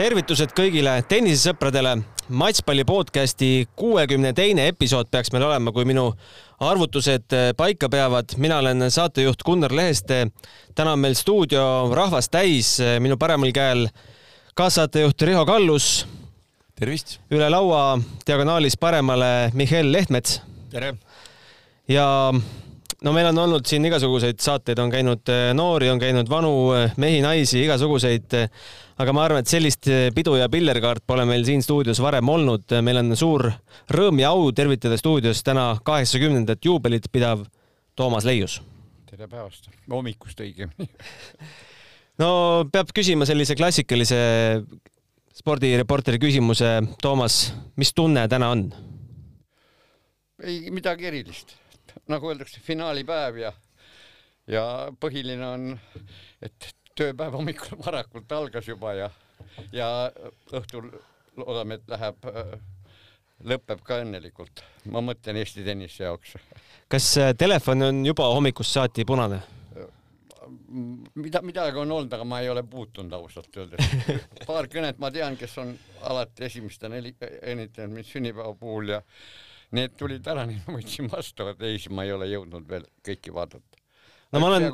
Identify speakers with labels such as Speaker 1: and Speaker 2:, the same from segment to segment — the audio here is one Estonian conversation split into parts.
Speaker 1: tervitused kõigile tennisesõpradele. matšpalli podcasti kuuekümne teine episood peaks meil olema, kui minu arvutused paika peavad. mina olen saatejuht Gunnar Leheste. täna on meil stuudio rahvast täis. minu paremal käel kaassaatejuht Riho Kallus.
Speaker 2: tervist!
Speaker 1: üle laua diagonaalis paremale Mihhail Lehtmets.
Speaker 2: tere!
Speaker 1: ja no meil on olnud siin igasuguseid saateid, on käinud noori, on käinud vanu mehi, naisi, igasuguseid aga ma arvan, et sellist eh, pidu ja pillerkaart pole meil siin stuudios varem olnud. meil on suur rõõm ja au tervitada stuudios täna kaheksakümnendat juubelit pidav Toomas Leius.
Speaker 3: tere päevast, hommikust õigemini
Speaker 1: no peab küsima sellise klassikalise spordireporteri küsimuse. Toomas, mis tunne täna on?
Speaker 3: ei midagi erilist, nagu öeldakse, finaalipäev ja ja põhiline on, et tööpäev hommikul varakult algas juba ja, ja õhtul loodame, et läheb, lõpeb ka õnnelikult. ma mõtlen Eesti tennise jaoks.
Speaker 1: kas äh, telefon on juba hommikust saati punane?
Speaker 3: mida, midagi on olnud, aga ma ei ole puutunud ausalt öeldes. paar kõnet ma tean, kes on alati esimestena õnnitlenud mind sünnipäeva puhul ja need tulid ära, nii ma võtsin vastu, aga teisi ma ei ole jõudnud veel kõiki vaadata
Speaker 1: no ma olen,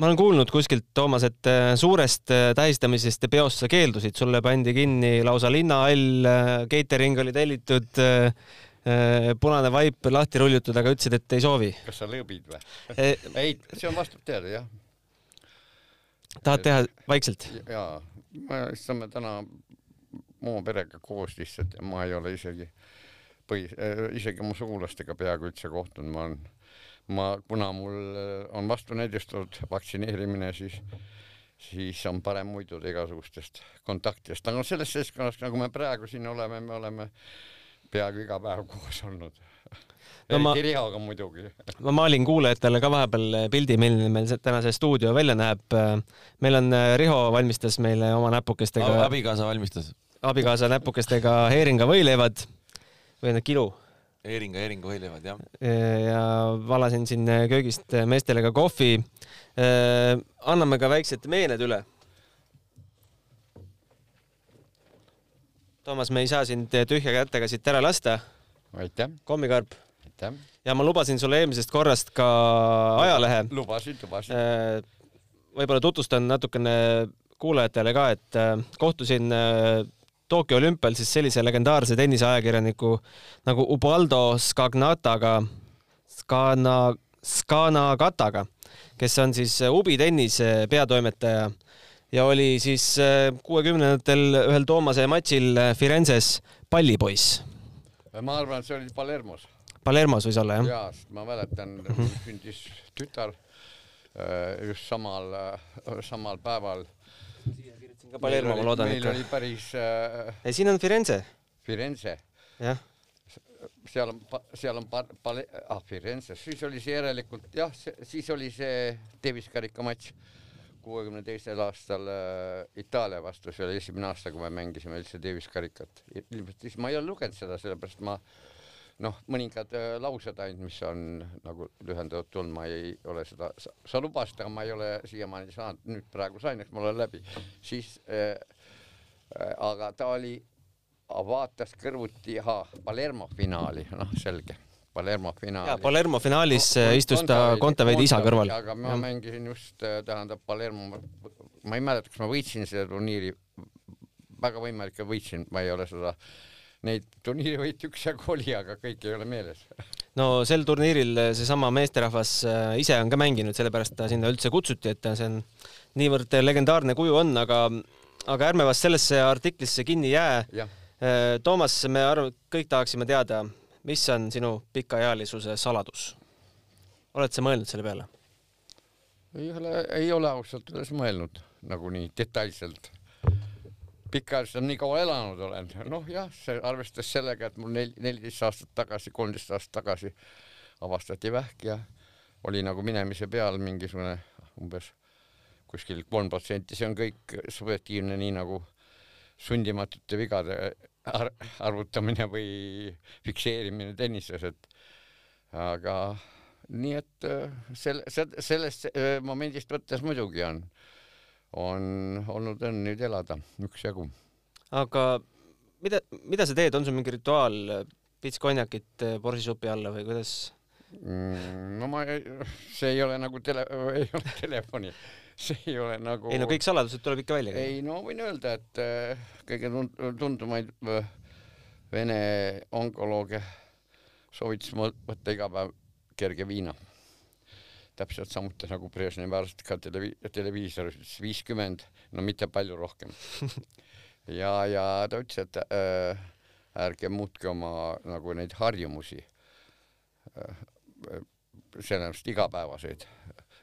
Speaker 1: ma olen kuulnud kuskilt, Toomas, et äh, suurest äh, tähistamisest ja peost sa keeldusid, sulle pandi kinni lausa linnahall, äh, catering oli tellitud, punane vaip lahti rullitud, aga ütlesid, et ei soovi.
Speaker 3: kas sa lõõbid või e? ei, see on vastab tõele, jah.
Speaker 1: tahad teha vaikselt?
Speaker 3: jaa, me istame täna oma perega koos lihtsalt ja ma ei ole isegi põhi, isegi oma sugulastega peaaegu üldse kohtunud, ma olen ma, kuna mul äh, on vastunäidustatud vaktsineerimine, siis, siis on parem muiduda igasugustest kontaktidest, aga selles seltskonnas, nagu me praegu siin oleme, me oleme peaaegu iga päev koos olnud no ma, Rihoga muidugi.
Speaker 1: ma maalin kuulajatele ka vahepeal pildi, milline meil täna see stuudio välja näeb. meil on, äh, Riho valmistas meile oma näpukestega.
Speaker 2: abikaasa valmistas.
Speaker 1: abikaasa näpukestega heeringa võileivad või need kilu
Speaker 2: Eeringa, Eeringa võileivad, jah.
Speaker 1: ja valasin siin köögist meestele ka kohvi. anname ka väiksed meened üle. Toomas, me ei saa sind tühja kätega siit ära lasta.
Speaker 3: aitäh.
Speaker 1: kommikarp.
Speaker 3: aitäh.
Speaker 1: ja ma lubasin sulle eelmisest korrast ka ajalehe.
Speaker 3: lubasid, lubasid.
Speaker 1: võib-olla tutvustan natukene kuulajatele ka, et kohtusin Tokyo olümpial siis sellise legendaarse tenniseajakirjaniku nagu Ubaldo Scagnataga, Scana, Scanagataga, kes on siis Ubi tennise peatoimetaja ja oli siis äh, kuuekümnendatel ühel Toomase matšil Firenzes pallipoiss.
Speaker 3: ma arvan, et see oli Palermos.
Speaker 1: Palermos võis olla, jah?
Speaker 3: jaa, sest ma mäletan, mhm. sündis tütar äh, just samal, äh, samal päeval
Speaker 1: siin ka Palermo, ma loodan
Speaker 3: ikka. meil oli päris äh....
Speaker 1: ei, siin on Firenze.
Speaker 3: Firenze.
Speaker 1: jah.
Speaker 3: seal on, seal on pa-, pale-, ah Firenze, siis oli see järelikult jah, siis oli see Davis karika matš kuuekümne teisel aastal äh, Itaalia vastu, see oli esimene aasta, kui me mängisime üldse Davis karikat. ilmselt siis ma ei ole lugenud seda, sellepärast ma äh, noh, mõningad äh, laused ainult, mis on nagu lühendatud ma ei ole seda, sa lubasid, aga ma ei ole siiamaani saanud, nüüd praegu sain, eks mul on läbi, siis äh, äh, aga ta oli, vaatas kõrvuti, ahaa, Palermo finaali, noh, selge. Palermo finaali.
Speaker 1: Palermo finaalis Kon istus ta Kontaveidi isa kõrval.
Speaker 3: aga ma ja. mängisin just, äh, tähendab, Palermo, ma ei mäleta, kas ma võitsin seda turniiri, väga võimalik, et võitsin, ma ei ole seda äh, neid turniirivõite üksjagu oli, aga kõik ei ole meeles.
Speaker 1: no sel turniiril seesama meesterahvas äh, ise on ka mänginud, sellepärast ta sinna üldse kutsuti, et see on niivõrd legendaarne kuju on, aga, aga ärme vast sellesse artiklisse kinni jää. Äh, Toomas, me arvame, kõik tahaksime teada, mis on sinu pikaealisuse saladus? oled sa mõelnud selle peale?
Speaker 3: ei ole, ei ole ausalt öeldes mõelnud nagu nii detailselt pikaajaliselt nii kaua elanud olen, noh jah, see arvestades sellega, et mul nel-, neliteist aastat tagasi, kolmteist aastat tagasi avastati vähk ja oli nagu minemise peal mingisugune umbes kuskil kolm protsenti, see on kõik subjektiivne, nii nagu sundimatute vigade ar arvutamine või fikseerimine tennises, et aga nii et äh, selle, sellest momendist võttes muidugi on on olnud õnn nüüd elada üksjagu.
Speaker 1: aga mida, mida sa teed, on sul mingi rituaal, pits konjakit borsisupi alla või kuidas?
Speaker 3: mm,? no ma, see ei ole nagu tele, ei ole telefoni, see ei ole nagu.
Speaker 1: ei no kõik saladused tuleb ikka välja.
Speaker 3: ei no võin öelda, et äh, kõige tuntumaid vene onkolooge soovitas mul võtta iga päev kerge viina. Täpselt samuti nagu Brežnevi arst ka televi-, televiisoris viiskümmend, no mitte palju rohkem. ja, ja ta ütles, et äh, ärge muutke oma nagu neid harjumusi äh, sellest igapäevaseid.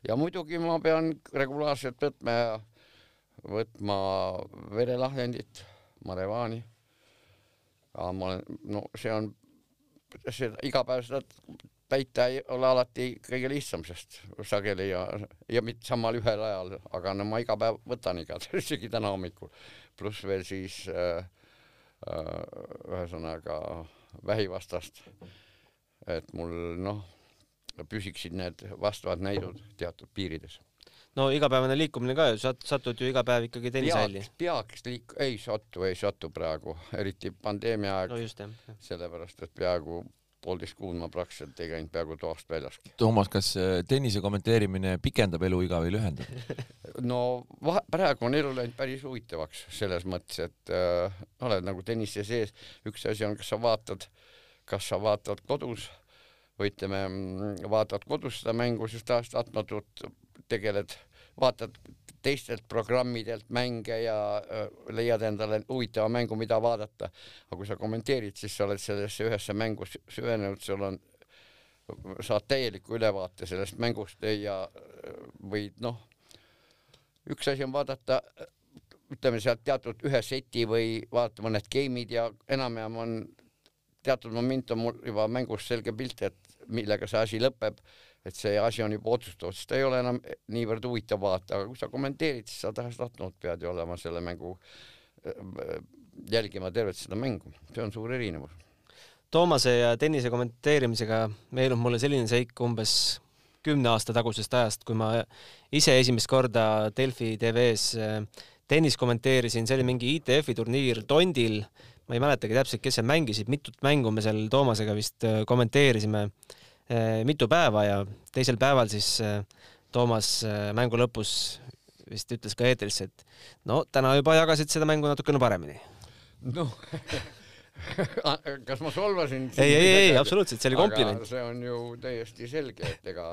Speaker 3: ja muidugi ma pean regulaarselt võtma, võtma verelahjendit, marevaani. aga ma olen, no see on, seda iga päev seda täita ei ole alati kõige lihtsam, sest sageli ja, ja mitte samal ühel ajal, aga no ma iga päev võtan igatahes, isegi täna hommikul. pluss veel siis äh, äh, ühesõnaga vähivastast. et mul noh püsiksid need vastavad näidud teatud piirides.
Speaker 1: no igapäevane liikumine ka ju, sa satud ju iga päev ikkagi tennisehalli.
Speaker 3: peaks liik-, ei satu, ei satu praegu, eriti pandeemia aeg
Speaker 1: no.
Speaker 3: sellepärast, et peaaegu poolteist kuud ma praktiliselt ei käinud peaaegu toast väljaski.
Speaker 2: Toomas, kas äh, tennise kommenteerimine pikendab eluiga või lühendab?
Speaker 3: no praegu on elu läinud päris huvitavaks selles mõttes, et äh, oled nagu tennise sees, üks asi on, kas sa vaatad, kas sa vaatad kodus või ütleme, mm, vaatad kodus seda mängu, siis tahes-tahtmatult tegeled, vaatad teistelt programmidelt mänge ja leiad endale huvitava mängu, mida vaadata. aga kui sa kommenteerid, siis sa oled sellesse ühesse mängu süvenenud, sul on, saad täieliku ülevaate sellest mängust ja võid noh, üks asi on vaadata ütleme sealt teatud ühe seti või vaadata mõned game'id ja enam-vähem on teatud moment on mul juba mängust selge pilt, et millega see asi lõpeb, et see asi on juba otsustatud, sest ta ei ole enam niivõrd huvitav vaata, aga kui sa kommenteerid, siis sa tahes-tahtmata pead ju olema selle mängu, äh, jälgima tervet seda mängu, see on suur erinevus.
Speaker 1: Toomase ja tennise kommenteerimisega meenub mulle selline seik umbes kümne aasta tagusest ajast, kui ma ise esimest korda Delfi tv-s äh, tennist kommenteerisin, see oli mingi ITF-i turniir Tondil. Ma ei mäletagi täpselt, kes seal mängisid, mitut mängu me seal Toomasega vist kommenteerisime mitu päeva ja teisel päeval siis äh, Toomas mängu lõpus vist ütles ka eetrisse, et no täna juba jagasid seda mängu natukene paremini.
Speaker 3: noh kas ma solvasin?
Speaker 1: ei, ei, ei, absoluutselt, see oli kompliment.
Speaker 3: see on ju täiesti selge, et ega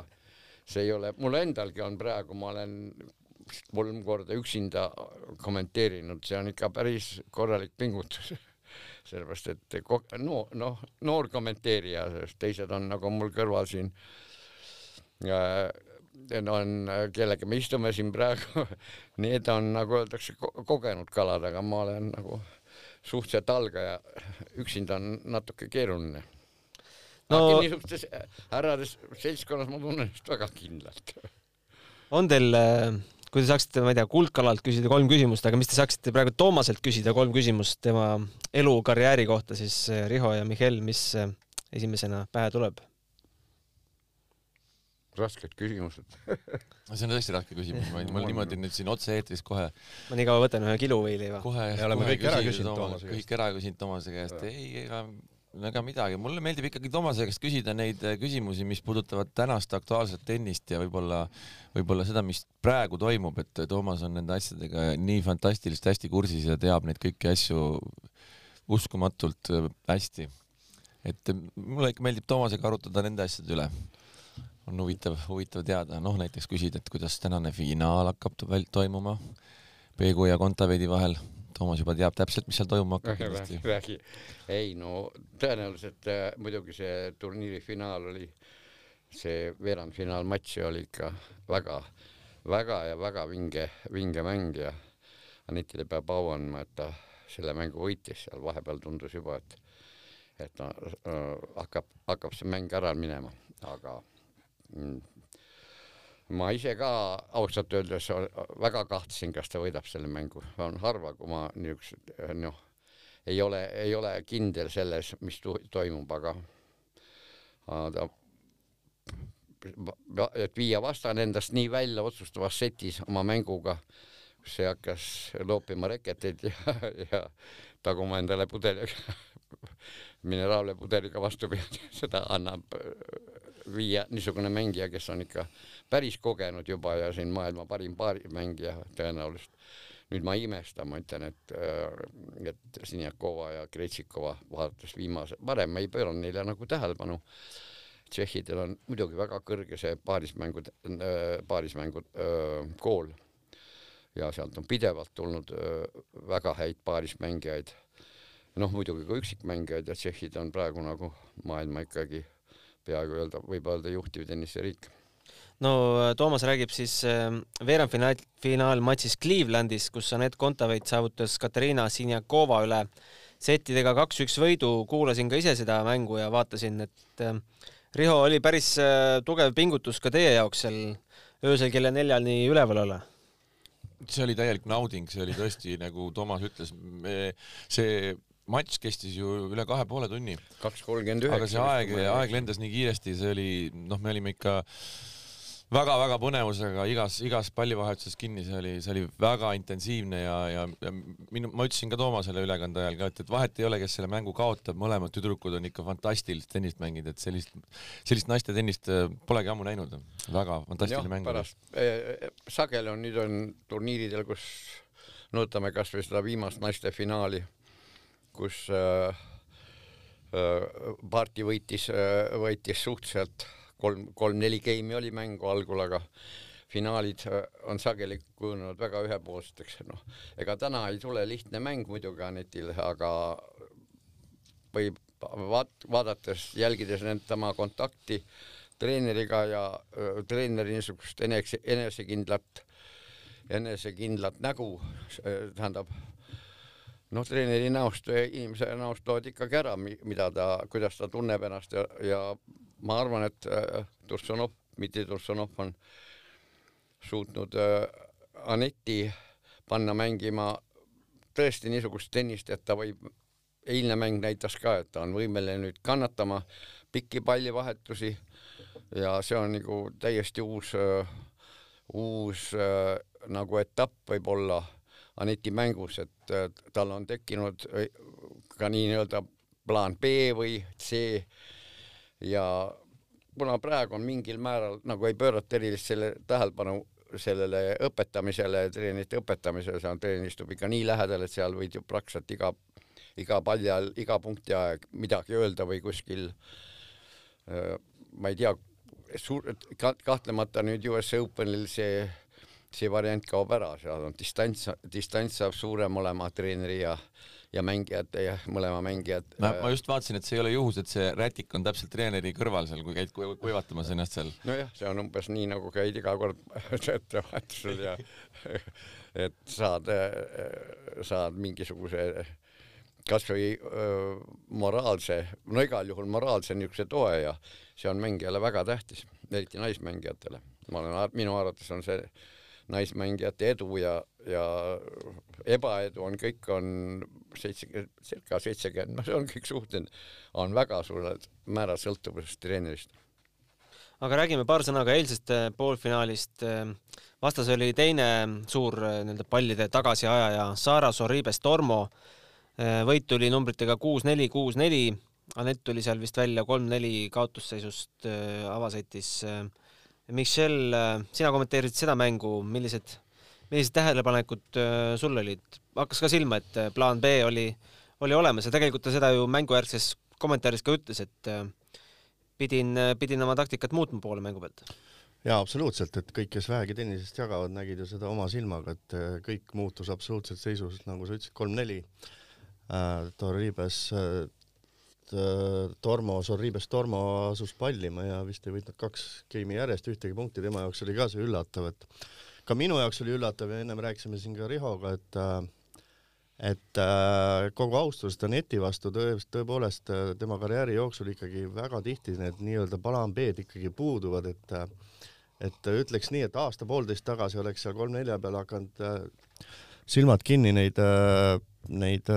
Speaker 3: see ei ole, mul endalgi on praegu, ma olen kolm korda üksinda kommenteerinud, see on ikka päris korralik pingutus sellepärast et no noh, noor kommenteerija, sest teised on nagu mul kõrval siin äh, on, kellega me istume siin praegu, need on nagu öeldakse kogenud kalad, aga ma olen nagu suhteliselt algaja, üksinda on natuke keeruline no.. niisugustes härrades seltskonnas ma tunnen ennast väga kindlalt.
Speaker 1: on teil äh, kui te saaksite, ma ei tea, Kuldkalalt küsida kolm küsimust, aga mis te saaksite praegu Toomaselt küsida kolm küsimust tema elu, karjääri kohta, siis eh, Riho ja Mihhail, mis eh, esimesena pähe tuleb?
Speaker 3: rasked küsimused
Speaker 2: see on tõesti raske küsimus, ma mul niimoodi nüüd siin otse-eetris kohe.
Speaker 1: ma nii kaua võtan ühe kiluvõileiva.
Speaker 2: kohe.
Speaker 4: me oleme kõik ära küsinud Toomase
Speaker 2: käest. kõik ära küsinud Toomase käest, ei, ega ega midagi, mulle meeldib ikkagi Toomase käest küsida neid eh, küsimusi, mis puudutavad tänast aktuaalset tennist ja võib-olla, võib-olla seda, mis praegu toimub, et Toomas on nende asjadega nii fantastiliselt hästi kursis ja teab neid kõiki asju uskumatult eh, hästi. et mulle ikka meeldib Toomasega arutada nende asjade üle. on huvitav, huvitav teada, noh näiteks küsida, et kuidas tänane finaal hakkab toimuma Peegu ja Kontaveidi vahel Toomas juba teab täpselt, mis seal toimuma hakkab kindlasti.
Speaker 3: räägi, ei no tõenäoliselt äh, muidugi see turniiri finaal oli, see veerandfinaalmatš oli ikka väga, väga ja väga vinge, vinge mäng ja Anitile peab au andma, et ta selle mängu võitis, seal vahepeal tundus juba, et et no, äh, hakkab, hakkab see mäng ära minema, aga mm, ma ise ka ausalt öeldes väga kahtlesin, kas ta võidab selle mängu, on harva, kui ma niisugused noh, ei ole, ei ole kindel selles, mis toimub, aga, aga et viia vastane endast nii välja otsustavas setis oma mänguga, see hakkas loopima reketeid ja, ja taguma endale pudeliga mineraalne pudeliga vastu pead, seda annab viia niisugune mängija, kes on ikka päris kogenud juba ja siin maailma parim paarimängija tõenäoliselt. nüüd ma ei imesta, ma ütlen, et, äh, et Sinjakova ja Kretšikova vaadates viimase, varem ma ei pööranud neile nagu tähelepanu. tšehhidel on muidugi väga kõrge see paarismängud, äh, paarismängud äh, kool ja sealt on pidevalt tulnud väga häid paarismängijaid. noh, muidugi ka üksikmängijaid ja tšehhid on praegu nagu maailma ikkagi peaaegu öelda, võib öelda juhtiv tenniseriik
Speaker 1: no äh, Toomas räägib siis äh, veerandfinaal, finaalmatšis Clevelandis, kus Anett Kontaveit saavutas Katariina Sinjakova üle settidega kaks-üks võidu, kuulasin ka ise seda mängu ja vaatasin, et äh, Riho oli päris tugev pingutus ka teie jaoks seal öösel kella neljani üleval olla?
Speaker 2: See oli täielik nauding, see oli tõesti nagu Toomas ütles, see matš kestis ju üle kahe poole tunni.
Speaker 3: kaks kolmkümmend üheksa.
Speaker 2: aga see aeg, aeg lendas nii kiiresti, see oli, noh, me olime ikka väga-väga põnevusega igas, igas pallivahetuses kinni, see oli, see oli väga intensiivne ja, ja, ja minu, ma ütlesin ka Toomasele ülekande ajal ka, et, et vahet ei ole, kes selle mängu kaotab, mõlemad tüdrukud on ikka fantastilist tennist mänginud, et sellist, sellist naiste tennist äh, polegi ammu näinud. väga fantastiline mäng.
Speaker 3: pärast äh, sageli on, nüüd on turniiridel, kus no võtame kasvõi seda viimast naiste finaali kus äh, äh, Parti võitis äh,, võitis suhteliselt kolm, kolm-neli geimi oli mängu algul, aga finaalid äh, on sageli kujunenud väga ühepoolseteks, noh, ega täna ei tule lihtne mäng muidugi Anetile, aga võib vaat-, vaadates, jälgides nende tema kontakti treeneriga ja äh, treeneri niisugust enese, enesekindlat, enesekindlat nägu, tähendab noh, treeneri näost, inimese näost loed ikkagi ära, mida ta, kuidas ta tunneb ennast ja, ja ma arvan, et äh, Tursunov, Dmitri Tursunov on suutnud äh, Aneti panna mängima tõesti niisugust tennist, et ta võib, eilne mäng näitas ka, et ta on võimeline nüüd kannatama pikki pallivahetusi ja see on nagu täiesti uus äh,, uus nagu etapp võib-olla Aneti mängus, et tal on tekkinud äh, ka nii-öelda plaan B või C. Ja kuna praegu on mingil määral nagu ei pöörata erilist selle tähelepanu sellele õpetamisele, treenerite õpetamisele, seal treener istub ikka nii lähedal, et seal võid ju praktiliselt iga, iga palli all, iga punkti aeg midagi öelda või kuskil äh, ma ei tea, suur, kahtlemata nüüd US Openil see see variant kaob ära, seal on distants, distants saab suurem olema treeneri ja ja mängijate ja mõlema mängijad.
Speaker 2: ma, ma just vaatasin, et see ei ole juhus, et see rätik on täpselt treeneri kõrval seal, kui käid kuivatamas ennast seal.
Speaker 3: nojah, see on umbes nii nagu käid iga kord töövahetusel ja et saad, saad mingisuguse kasvõi moraalse, no igal juhul moraalse niisuguse toe ja see on mängijale väga tähtis, eriti naismängijatele. ma olen, minu arvates on see naismängijate edu ja, ja ebaedu on kõik on seitsekümmend, circa seitsekümmend, no see on kõik suhteline, on väga suurel määral sõltuvuses treenerist.
Speaker 1: aga räägime paar sõna ka eilsest äh, poolfinaalist. Äh, vastas oli teine suur äh, nii-öelda pallide tagasiajaja Sara Sorribes Tormo. võit tuli numbritega kuus-neli, kuus-neli. Anett tuli seal vist välja kolm-neli kaotusseisust avasetis Michel, äh, sina kommenteerisid seda mängu, millised, millised tähelepanekud äh, sul olid? hakkas ka silma, et äh, plaan B oli, oli olemas ja tegelikult ta seda ju mängujärgses kommentaaris ka ütles, et pidin, pidin oma taktikat muutma poole mängu pealt.
Speaker 4: jaa, absoluutselt, et kõik, kes vähegi tennisest jagavad, nägid ju seda oma silmaga, et kõik muutus absoluutselt seisus, nagu sa ütlesid, kolm-neli äh,. Toribes äh, Tormo, Sorribes Tormo asus pallima ja vist ei võitnud kaks geimi järjest ühtegi punkti, tema jaoks oli ka see üllatav, et ka minu jaoks oli üllatav ja ennem rääkisime siin ka Rihoga, et äh, et äh, kogu austus Daneti vastu tõe, tõepoolest tema karjääri jooksul ikkagi väga tihti need nii-öelda plaan B-d ikkagi puuduvad, et et ütleks nii, et aasta-poolteist tagasi oleks seal kolm-nelja peale hakanud silmad kinni neid, neid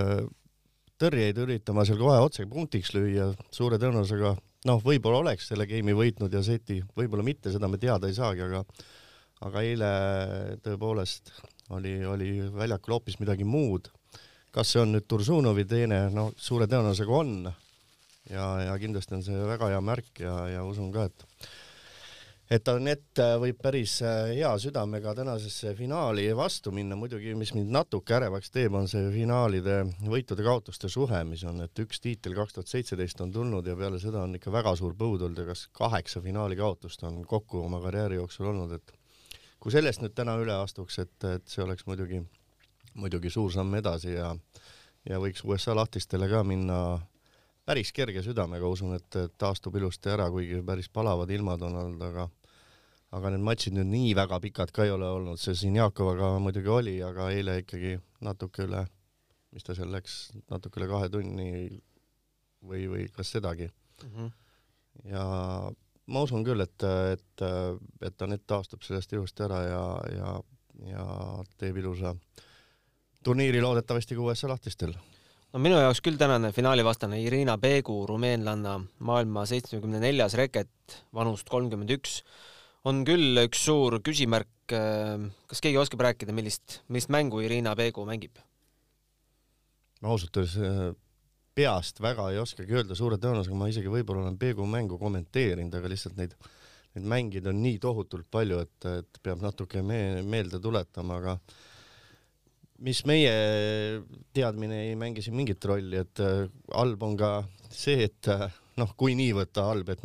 Speaker 4: tõrjeid üritama seal kohe otse punktiks lüüa, suure tõenäosusega noh, võib-olla oleks selle game'i võitnud ja seti, võib-olla mitte, seda me teada ei saagi, aga aga eile tõepoolest oli, oli väljakul hoopis midagi muud. kas see on nüüd Tursunovi teene, no suure tõenäosusega on. ja, ja kindlasti on see väga hea märk ja, ja usun ka, et et Anett võib päris äh, hea südamega tänasesse finaali vastu minna, muidugi mis mind natuke ärevaks teeb, on see finaalide võitude-kaotuste suhe, mis on, et üks tiitel kaks tuhat seitseteist on tulnud ja peale seda on ikka väga suur põud olnud ja kas kaheksa finaali kaotust on kokku oma karjääri jooksul olnud, et kui sellest nüüd täna üle astuks, et, et see oleks muidugi, muidugi suur samm edasi ja ja võiks USA lahtistele ka minna päris kerge südamega, usun, et taastub ilusti ära, kuigi päris palavad ilmad on olnud, aga aga need matšid nüüd nii väga pikad ka ei ole olnud, see siin Jaakovaga muidugi oli, aga eile ikkagi natuke üle, mis ta seal läks, natuke üle kahe tunni või, või kas sedagi mm. -hmm. ja ma usun küll, et, et, et Anett taastub sellest ilusti ära ja, ja, ja teeb ilusa turniiri loodetavasti ka USA lahtistel
Speaker 1: no minu jaoks küll tänane finaalivastane Irina Peegu, rumeenlanna, maailma seitsmekümne neljas reket, vanust kolmkümmend üks, on küll üks suur küsimärk. kas keegi oskab rääkida, millist, millist mängu Irina Peegu mängib?
Speaker 4: ma ausalt öeldes äh, peast väga ei oskagi öelda, suure tõenäosusega ma isegi võib-olla olen Peegu mängu kommenteerinud, aga lihtsalt neid, neid mängida on nii tohutult palju, et, et peab natuke me meelde tuletama, aga mis meie teadmine ei mängi siin mingit rolli, et äh, halb on ka see, et äh, noh, kui nii võtta halb, et,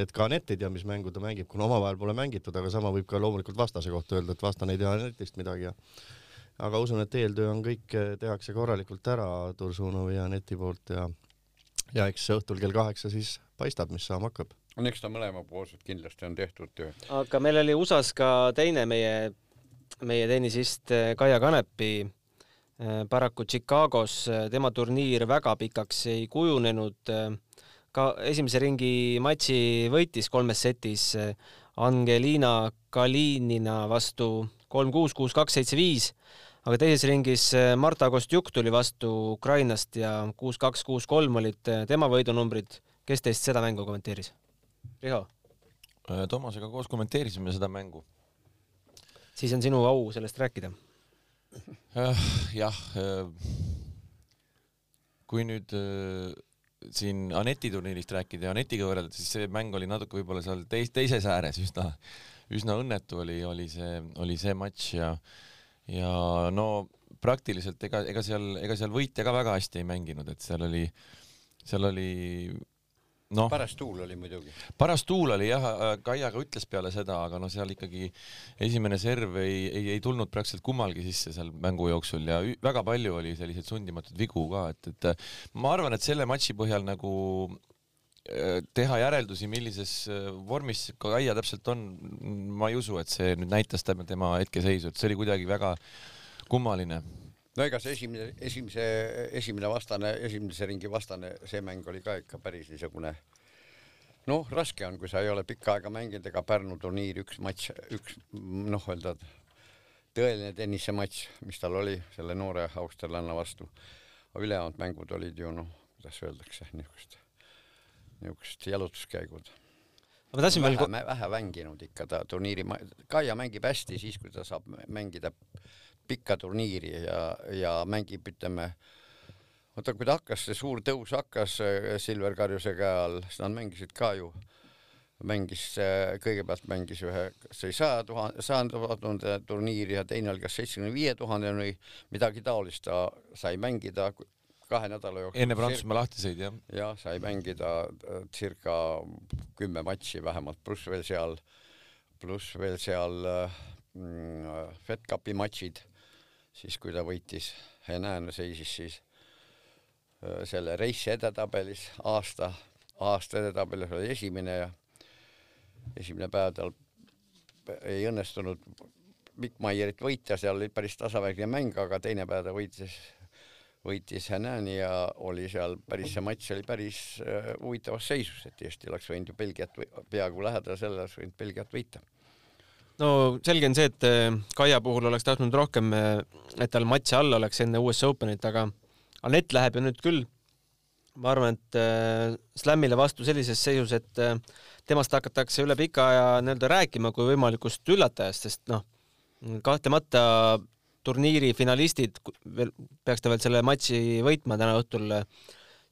Speaker 4: et ka Anett ei tea, mis mängu ta mängib, kuna omavahel pole mängitud, aga sama võib ka loomulikult vastase kohta öelda, et vastane ei tea Anetist midagi ja aga usun, et eeltöö on kõik, äh, tehakse korralikult ära Tursunovi ja Aneti poolt ja ja eks õhtul kell kaheksa siis paistab, mis saama hakkab.
Speaker 3: no eks ta mõlemapoolselt kindlasti on tehtud töö.
Speaker 1: aga meil oli USA-s ka teine meie meie tennisist eh, Kaia Kanepi eh, paraku Chicagos eh, tema turniir väga pikaks ei kujunenud. ka esimese ringi matši võitis kolmes setis Angelina Kalinina vastu kolm-kuus, kuus-kaks, seitse-viis, aga teises ringis Marta Kostjuk tuli vastu Ukrainast ja kuus-kaks, kuus-kolm olid tema võidunumbrid. kes teist seda mängu kommenteeris? Riho?
Speaker 2: Toomasega koos kommenteerisime seda mängu
Speaker 1: siis on sinu au sellest rääkida.
Speaker 2: Äh, jah, äh, kui nüüd äh, siin Aneti turniirist rääkida ja Anetiga võrrelda, siis see mäng oli natuke võib-olla seal teis, teises ääres üsna, üsna õnnetu oli, oli see, oli see matš ja, ja no praktiliselt ega, ega seal, ega seal võitja ka väga hästi ei mänginud, et seal oli, seal oli
Speaker 3: no, paras tuul oli muidugi.
Speaker 2: paras tuul oli jah, äh, Kaia ka ütles peale seda, aga no seal ikkagi esimene serv ei, ei, ei tulnud praktiliselt kummalgi sisse seal mängu jooksul ja väga palju oli selliseid sundimatuid vigu ka, et, et äh, ma arvan, et selle matši põhjal nagu äh, teha järeldusi, millises vormis Kaia täpselt on, ma ei usu, et see nüüd näitas tema hetkeseisu, et see oli kuidagi väga kummaline
Speaker 3: no ega see esimene, esimese, esimene vastane, esimese ringi vastane, see mäng oli ka ikka päris niisugune noh, raske on, kui sa ei ole pikka aega mänginud, ega Pärnu turniir üks matš, üks noh, öelda tõeline tennisematš, mis tal oli selle noore austerlanna vastu. ülejäänud mängud olid ju noh, kuidas öeldakse, niisugust, niisugust jalutuskäigud.
Speaker 1: ma tahtsin
Speaker 3: veel vähe, vähe mänginud ikka ta turniiri, Kaia mängib hästi siis, kui ta saab mängida pikka turniiri ja, ja mängib, ütleme, oota, kui ta hakkas, see suur tõus hakkas äh, Silver Karjuse käe all, siis nad mängisid ka ju, mängis, äh, kõigepealt mängis ühe, kas oli saja tuhande, sajanda tuhande turniiri ja teine oli kas seitsmekümne viie tuhande või midagi taolist, ta sai mängida kahe nädala jooksul.
Speaker 2: enne Prantsusmaa lahtiseid, jah?
Speaker 3: jah, sai mängida äh, circa kümme matši vähemalt, pluss veel seal, pluss veel seal mm, Fed Cupi matšid siis kui ta võitis, Henan seisis siis selle reisi edetabelis aasta, aasta edetabelis oli esimene ja esimene päev tal ei õnnestunud Mikk Maierit võita, seal oli päris tasavägine mäng, aga teine päev ta võitis, võitis Hanani ja oli seal päris, see matš oli päris huvitavas seisus, et Eesti oleks võinud ju Belgiat peaaegu lähedal sellele, oleks võinud Belgiat võita
Speaker 1: no selge on see, et äh, Kaia puhul oleks tahtnud rohkem, äh, et tal matši all oleks enne US Openit, aga Anett läheb ju nüüd küll, ma arvan, et äh, Slamile vastu sellises seisus, et temast hakatakse üle pika aja nii-öelda rääkima kui võimalikust üllatajast, sest noh, kahtlemata turniiri finalistid veel, peaks ta veel selle matši võitma täna õhtul,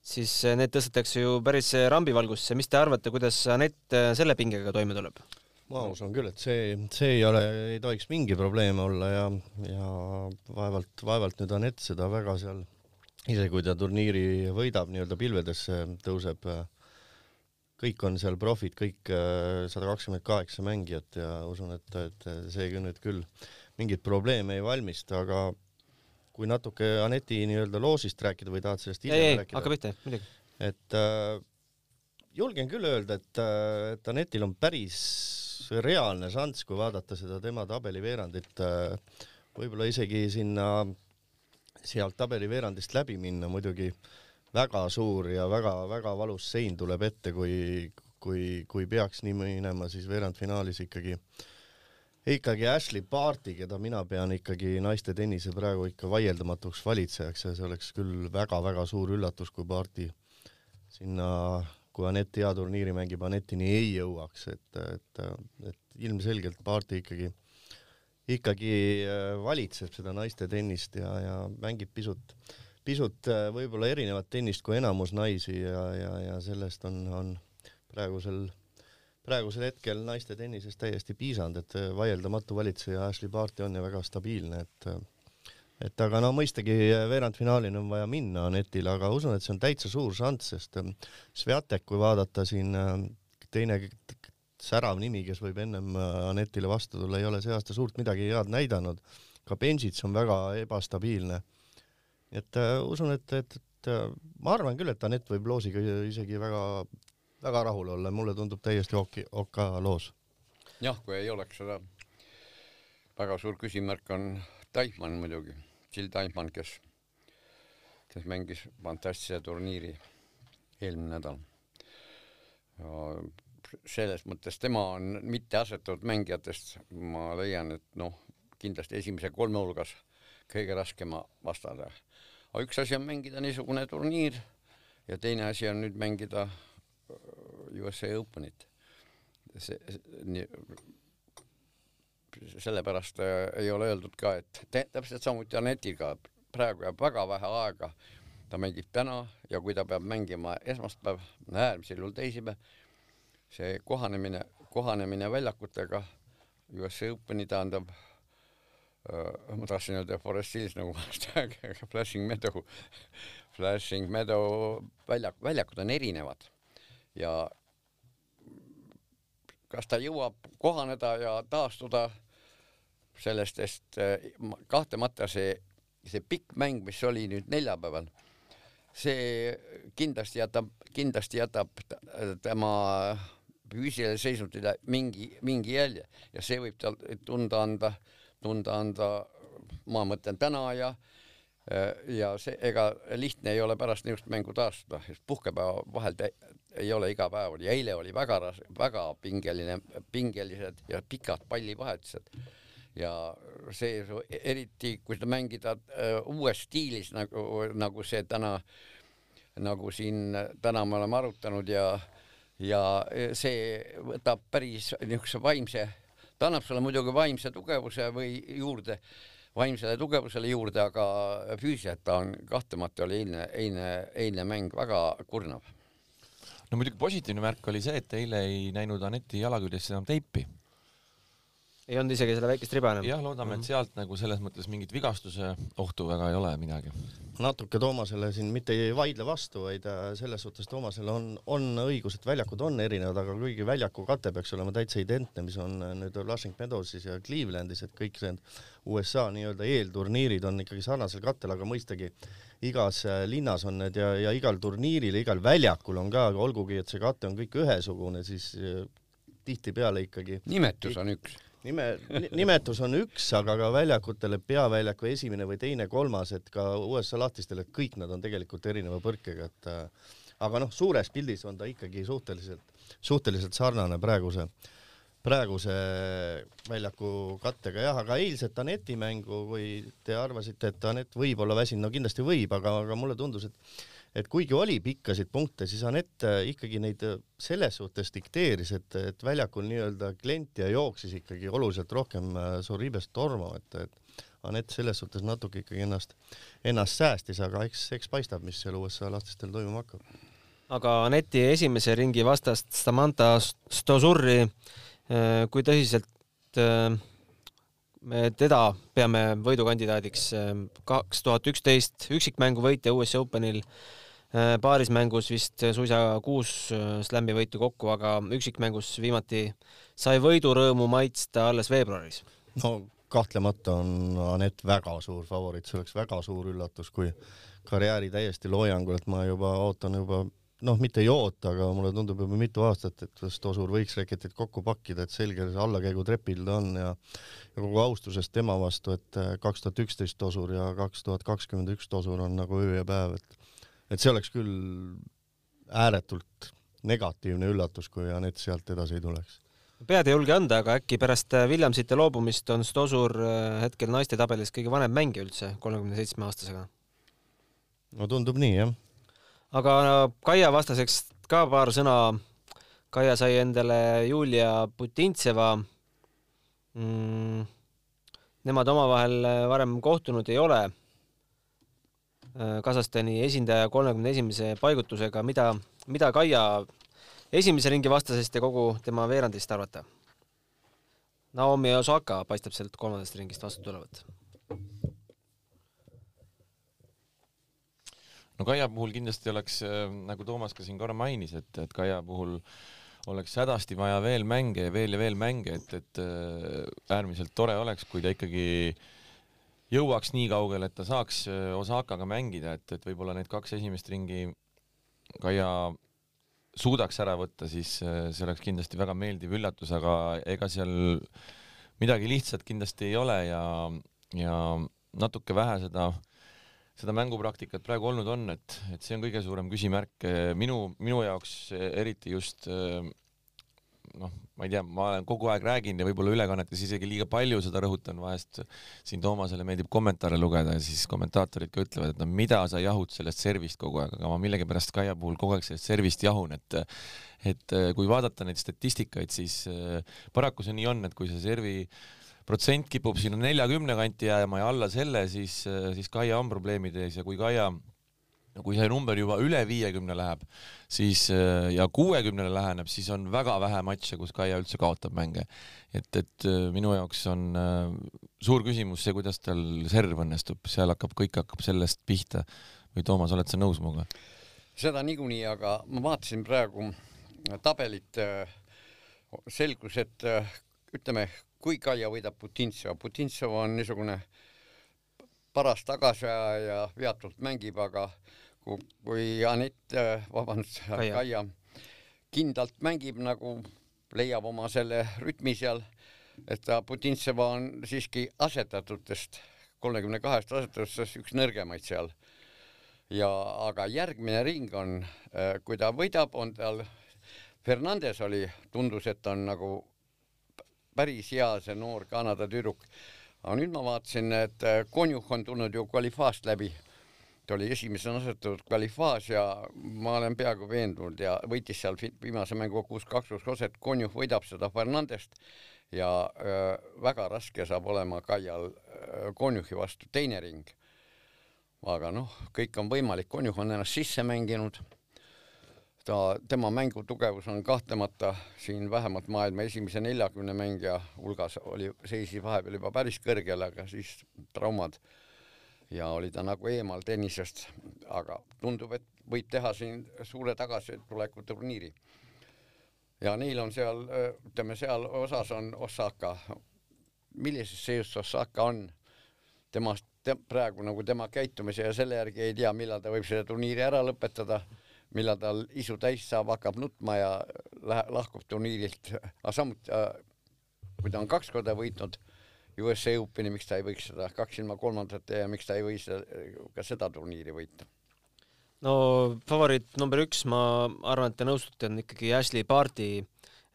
Speaker 1: siis need tõstetakse ju päris rambivalgusse. mis te arvate, kuidas Anett selle pingega toime tuleb?
Speaker 4: Ma usun küll, et see, see ei ole, ei tohiks mingi probleem olla ja, ja vaevalt, vaevalt nüüd Anett seda väga seal, isegi kui ta turniiri võidab, nii-öelda pilvedesse tõuseb kõik on seal profid, kõik äh, sada kakskümmend kaheksa mängijat ja usun, et, et see nüüd küll mingeid probleeme ei valmista, aga kui natuke Aneti nii-öelda loosist rääkida või tahad sellest
Speaker 1: hiljem rääkida? hakka pihta, muidugi.
Speaker 4: et äh, julgen küll öelda, et, äh, et Anetil on päris reaalne šanss, kui vaadata seda tema tabeliveerandit äh,, võib-olla isegi sinna sealt tabeliveerandist läbi minna, muidugi väga suur ja väga-väga valus sein tuleb ette, kui, kui, kui peaks nii minema, siis veerandfinaalis ikkagi, ikkagi Ashley Barti, keda mina pean ikkagi naiste tennise praegu ikka vaieldamatuks valitsejaks ja see oleks küll väga-väga suur üllatus, kui Barti sinna, kui Anett hea turniiri mängib, Anettini ei jõuaks, et, et, et ilmselgelt Barti ikkagi ikkagi äh, valitseb seda naiste tennist ja, ja mängib pisut pisut äh, võib-olla erinevat tennist kui enamus naisi ja, ja, ja sellest on, on praegusel, praegusel hetkel naiste tennises täiesti piisanud, et äh, vaieldamatu valitseja Ashley Barty on ja väga stabiilne, et et aga no mõistagi veerandfinaalini on vaja minna Anetile, aga usun, et see on täitsa suur šanss, sest Sviatek, kui vaadata siin teine särav nimi, kes võib ennem Anetile vastu tulla, ei ole see aasta suurt midagi head näidanud. ka Benžits on väga ebastabiilne et äh, usun, et, et, et ma arvan küll, et Anett võib loosiga isegi väga, väga rahul olla, mulle tundub täiesti ok, OK loos.
Speaker 3: jah, kui ei oleks seda, väga suur küsimärk on Taipmann muidugi, Jill Taipmann, kes, kes mängis fantastilise turniiri eelmine nädal. selles mõttes tema on mitte asetatud mängijatest, ma leian, et noh, kindlasti esimese kolme hulgas kõige raskema vastane aga üks asi on mängida niisugune turniir ja teine asi on nüüd mängida äh, USA Openit. see, nii, sellepärast äh, ei ole öeldud ka, et täpselt samuti Anetiga, praegu jääb väga vähe aega, ta mängib täna ja kui ta peab mängima esmaspäev, äärmisel juhul teisipäev, see kohanemine, kohanemine väljakutega, USA Openi tähendab uh, ma tahtsin öelda Forest Hills nagu aga Flashing Meadow, Flashing Meadow väljak, väljakud on erinevad. Ja kas ta jõuab kohaneda ja taastuda sellest, sest äh, kahtlemata see, see pikk mäng, mis oli nüüd neljapäeval, see kindlasti jätab, kindlasti jätab tema füüsilisele seisundile mingi, mingi jälje ja see võib tal tunda anda äh, tunda anda, ma mõtlen täna ja ja see, ega lihtne ei ole pärast niisugust mängu taastuda, sest puhkepäeva vahel ei ole iga päev oli, eile oli väga väga pingeline, pingelised ja pikad pallivahetused. Ja see eriti, kui seda mängida uh, uues stiilis nagu, nagu see täna, nagu siin täna me oleme arutanud ja ja see võtab päris niisuguse vaimse ta annab sulle muidugi vaimse tugevuse või juurde, vaimsele tugevusele juurde, aga füüsiliselt ta on, kahtlemata oli eilne, eilne, eilne mäng väga kurnav.
Speaker 2: no muidugi positiivne märk oli see, et eile ei näinud Aneti jala küljes enam teipi
Speaker 1: ei olnud isegi seda väikest riba enam?
Speaker 2: jah, loodame, et mhm. sealt nagu selles mõttes mingit vigastuse ohtu väga ei ole midagi.
Speaker 4: natuke Toomasele siin mitte ei vaidle vastu, vaid äh, selles suhtes Toomasel on, on õigus, et väljakud on erinevad, aga kuigi väljaku kate peaks olema täitsa identne, mis on äh, nüüd Flushing Meadowsis ja Clevelandis, et kõik need USA nii-öelda eelturniirid on ikkagi sarnasel kattel, aga mõistagi igas äh, linnas on need ja, ja igal turniiril, igal väljakul on ka, olgugi et see kate on kõik ühesugune, siis tihtipeale ikkagi
Speaker 3: nimetus on üks
Speaker 4: nime, nimetus on üks, aga ka väljakutele peaväljaku esimene või teine, kolmas, et ka USA lahtistele, kõik nad on tegelikult erineva põrkega, et äh, aga noh, suures pildis on ta ikkagi suhteliselt, suhteliselt sarnane praeguse, praeguse väljaku kattega jah, aga eilset Aneti mängu, kui te arvasite, et Anett võib olla väsinud, no kindlasti võib, aga, aga mulle tundus, et et kuigi oli pikkasid punkte, siis Anett äh, ikkagi neid äh, selles suhtes dikteeris, et, et väljakul nii-öelda klient ja jooksis ikkagi oluliselt rohkem Soribest tormama, et, et Anett selles suhtes natuke ikkagi ennast, ennast säästis, aga eks, eks paistab, mis seal USA lastistel toimuma hakkab.
Speaker 1: aga Aneti esimese ringi vastast Samantha Stosurri, kui tõsiselt me teda peame võidukandidaadiks kaks tuhat üksteist üksikmängu võitja US Openil, paarismängus vist suisa kuus ehm, slam'i võitu kokku, aga üksikmängus viimati sai võidurõõmu maitsta alles veebruaris.
Speaker 4: no kahtlemata on Anett väga suur favoriit, see oleks väga suur üllatus, kui karjääri täiesti loojangul, et ma juba ootan juba noh, mitte ei oota, aga mulle tundub juba mitu aastat, et kas Tosur võiks reketid kokku pakkida, et selge see allakäigutrepil ta on ja ja kogu austusest tema vastu, et äh, kaks tuhat üksteist Tosur ja kaks tuhat kakskümmend üks Tosur on nagu öö ja päev, et et see oleks küll ääretult negatiivne üllatus, kui Anett sealt edasi ei tuleks
Speaker 1: pead ei julge anda, aga äkki pärast äh, Williamsite loobumist on Stosur äh, hetkel naiste tabelis kõige vanem mängija üldse, kolmekümne seitsme aastasega?
Speaker 4: no tundub nii, jah
Speaker 1: aga Kaia vastaseks ka paar sõna. Kaia sai endale Julia Putintseva mm,. Nemad omavahel varem kohtunud ei ole. Kasahstani esindaja kolmekümne esimese paigutusega, mida, mida Kaia esimese ringi vastasest ja kogu tema veerandist arvata? Naomi Osaka paistab sealt kolmandast ringist vastu tulevat
Speaker 2: no Kaia puhul kindlasti oleks, äh, nagu Toomas ka siin korra mainis, et, et Kaia puhul oleks hädasti vaja veel mänge ja veel ja veel mänge, et, et äh, äärmiselt tore oleks, kui ta ikkagi jõuaks nii kaugele, et ta saaks äh, Osakaga mängida, et, et võib-olla need kaks esimest ringi Kaia suudaks ära võtta, siis see oleks kindlasti väga meeldiv üllatus, aga ega seal midagi lihtsat kindlasti ei ole ja, ja natuke vähe seda äh, seda mängupraktikat praegu olnud on, et, et see on kõige suurem küsimärk minu, minu jaoks eriti just noh, ma ei tea, ma olen kogu aeg räägin ja võib-olla ülekannetes isegi liiga palju seda rõhutan, vahest siin Toomasele meeldib kommentaare lugeda ja siis kommentaatorid ka ütlevad, et no mida sa jahud sellest servist kogu aeg, aga ma millegipärast Kaia puhul kogu aeg sellest servist jahun, et et kui vaadata neid statistikaid, siis paraku see nii on, et kui see servi äh, protsent kipub sinna neljakümne kanti jääma ja alla selle, siis, siis Kaia on probleemide ees ja kui Kaia kui see number juba üle viiekümne läheb, siis ja kuuekümnele läheneb, siis on väga vähe matše, kus Kaia üldse kaotab mänge. et, et minu jaoks on suur küsimus see, kuidas tal serv õnnestub, seal hakkab, kõik hakkab sellest pihta. või Toomas, oled sa nõus minuga?
Speaker 3: seda niikuinii, aga ma vaatasin praegu tabelit, selgus, et ütleme, kui Kaia võidab Putintseva, Putintseva on niisugune paras tagasiaja ja veatult mängib, aga kui, kui Anett, vabandust, Kaia kindlalt mängib nagu leiab oma selle rütmi seal, et ta Putintseva on siiski asetatutest, kolmekümne kahest asetatust üks nõrgemaid seal. ja aga järgmine ring on, kui ta võidab, on tal Fernandes oli, tundus, et on nagu päris hea, see noor Kanada tüdruk. aga nüüd ma vaatasin, et äh, Konjuh on tulnud ju kvalifaast läbi. Oli esimesena asetatud kvalifaas ja ma olen peaaegu veendunud ja võitis seal viimase mängu kuus-kaks Koset, Konjuh võidab seda Fernandest ja äh, väga raske saab olema Kaial äh, Konjuhi vastu teine ring. aga noh, kõik on võimalik, Konjuh on ennast sisse mänginud. Ta, tema mängutugevus on kahtlemata siin vähemalt maailma esimese neljakümne mängija hulgas oli, seisis vahepeal juba päris kõrgel, aga siis traumad ja oli ta nagu eemal tennisest, aga tundub, et võib teha siin suure tagasituleku turniiri. ja neil on seal, ütleme seal osas on Osaka, millises seisus Osaka on, temast te, praegu nagu tema käitumise ja selle järgi ei tea, millal ta võib selle turniiri ära lõpetada millal tal isu täis saab, hakkab nutma ja läheb, lahkub turniirilt, aga samuti äh, kui ta on kaks korda võitnud USA Openi, miks ta ei võiks seda kaks ilma kolmandate ja miks ta ei või seda, ka seda turniiri võita?
Speaker 1: no favoriit number üks, ma arvan, et te nõustute, on ikkagi Ashley Barti.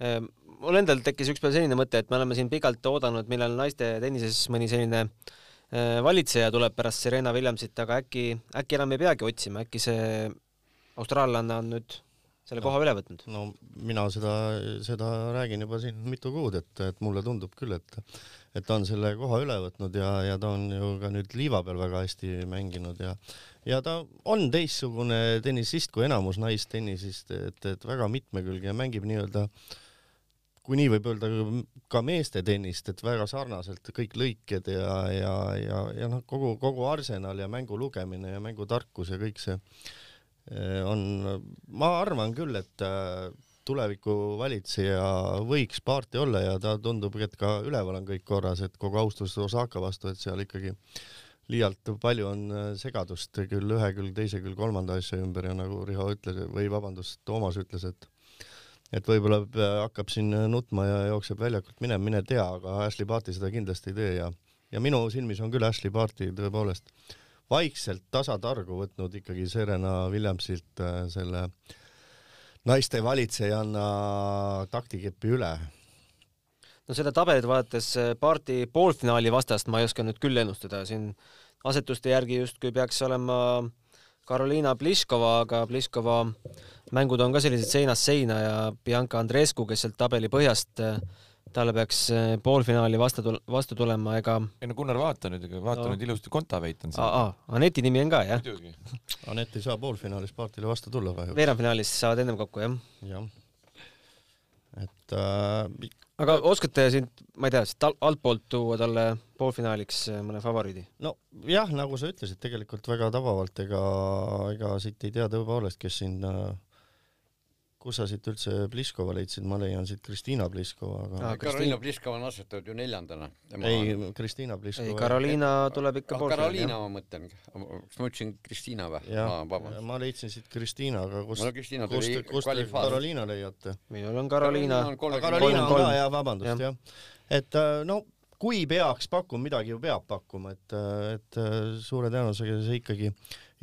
Speaker 1: Ehm, mul endal tekkis ükspäev selline mõte, et me oleme siin pikalt oodanud, millal naiste tennises mõni selline äh, valitseja tuleb pärast Serena Williamsit, aga äkki, äkki enam ei peagi otsima, äkki see austraallanne on nüüd selle koha üle võtnud.
Speaker 4: no mina seda, seda räägin juba siin mitu kuud, et, et mulle tundub küll, et et ta on selle koha üle võtnud ja, ja ta on ju ka nüüd liiva peal väga hästi mänginud ja ja ta on teistsugune tennisist kui enamus naistennisist, et, et väga mitmekülgne mängib nii-öelda kui nii võib öelda ka meeste tennist, et väga sarnaselt kõik lõiked ja, ja, ja, ja noh, kogu, kogu arsenal ja mängu lugemine ja mängutarkus ja kõik see Eh, on, ma arvan küll, et äh, tuleviku valitseja võiks paarti olla ja ta tundub, et ka üleval on kõik korras, et kogu austus Osaka vastu, et seal ikkagi liialt palju on äh, segadust küll ühe, küll teise, küll kolmanda asja ümber ja nagu Riho ütles või vabandust, Toomas ütles, et et võib-olla hakkab siin nutma ja jookseb väljakult minema, mine tea, aga Ashley Barti seda kindlasti ei tee ja ja minu silmis on küll Ashley Barti tõepoolest äh, vaikselt tasatargu võtnud ikkagi Serena Williamsilt äh, selle naiste valitsejanna taktikepi üle.
Speaker 1: no seda tabelit vaadates Parti poolfinaali vastast ma ei oska nüüd küll ennustada, siin asetuste järgi justkui peaks olema Karoliina Pliskova, aga Pliskova mängud on ka sellised seinast seina ja Bianca Andreescu, kes sealt tabeli põhjast äh, talle peaks eh, poolfinaali vastu tul-, vastu tulema, ega
Speaker 2: ei no Gunnar, vaata nüüd, vaata no. nüüd ilusti Kontaveit on
Speaker 1: aa, Aneti nimi on ka, jah?
Speaker 4: Anett ei saa poolfinaalis Paartile vastu tulla kahjuks.
Speaker 1: veerandfinaalis saavad ennem kokku, jah?
Speaker 4: jah. et äh,
Speaker 1: aga oskate siin, ma ei tea, siit altpoolt tuua talle poolfinaaliks eh, mõne favoriidi?
Speaker 4: no jah, nagu sa ütlesid, tegelikult väga tabavalt, ega, ega siit ei tea tõepoolest, kes siin äh, kus sa siit üldse Pliskova leidsid, ma leian siit Kristiina Pliskova, aga
Speaker 3: ah, Karoliina Pliskova on asetatud ju neljandana.
Speaker 4: ei, Kristiina Pliskova.
Speaker 1: ei, Karoliina tuleb ikka
Speaker 3: ah, Karoliina ma mõtlen, kas ma ütlesin Kristiina või?
Speaker 4: ma leidsin siit Kristiina, aga kust
Speaker 3: no,
Speaker 4: kust, kust te Karoliina leiate?
Speaker 1: minul on Karoliina.
Speaker 4: Karoliina on ka, jaa, vabandust, jah. et äh, no kui peaks pakkuma, midagi ju peab pakkuma, et, äh, et äh, suure tõenäosusega see ikkagi,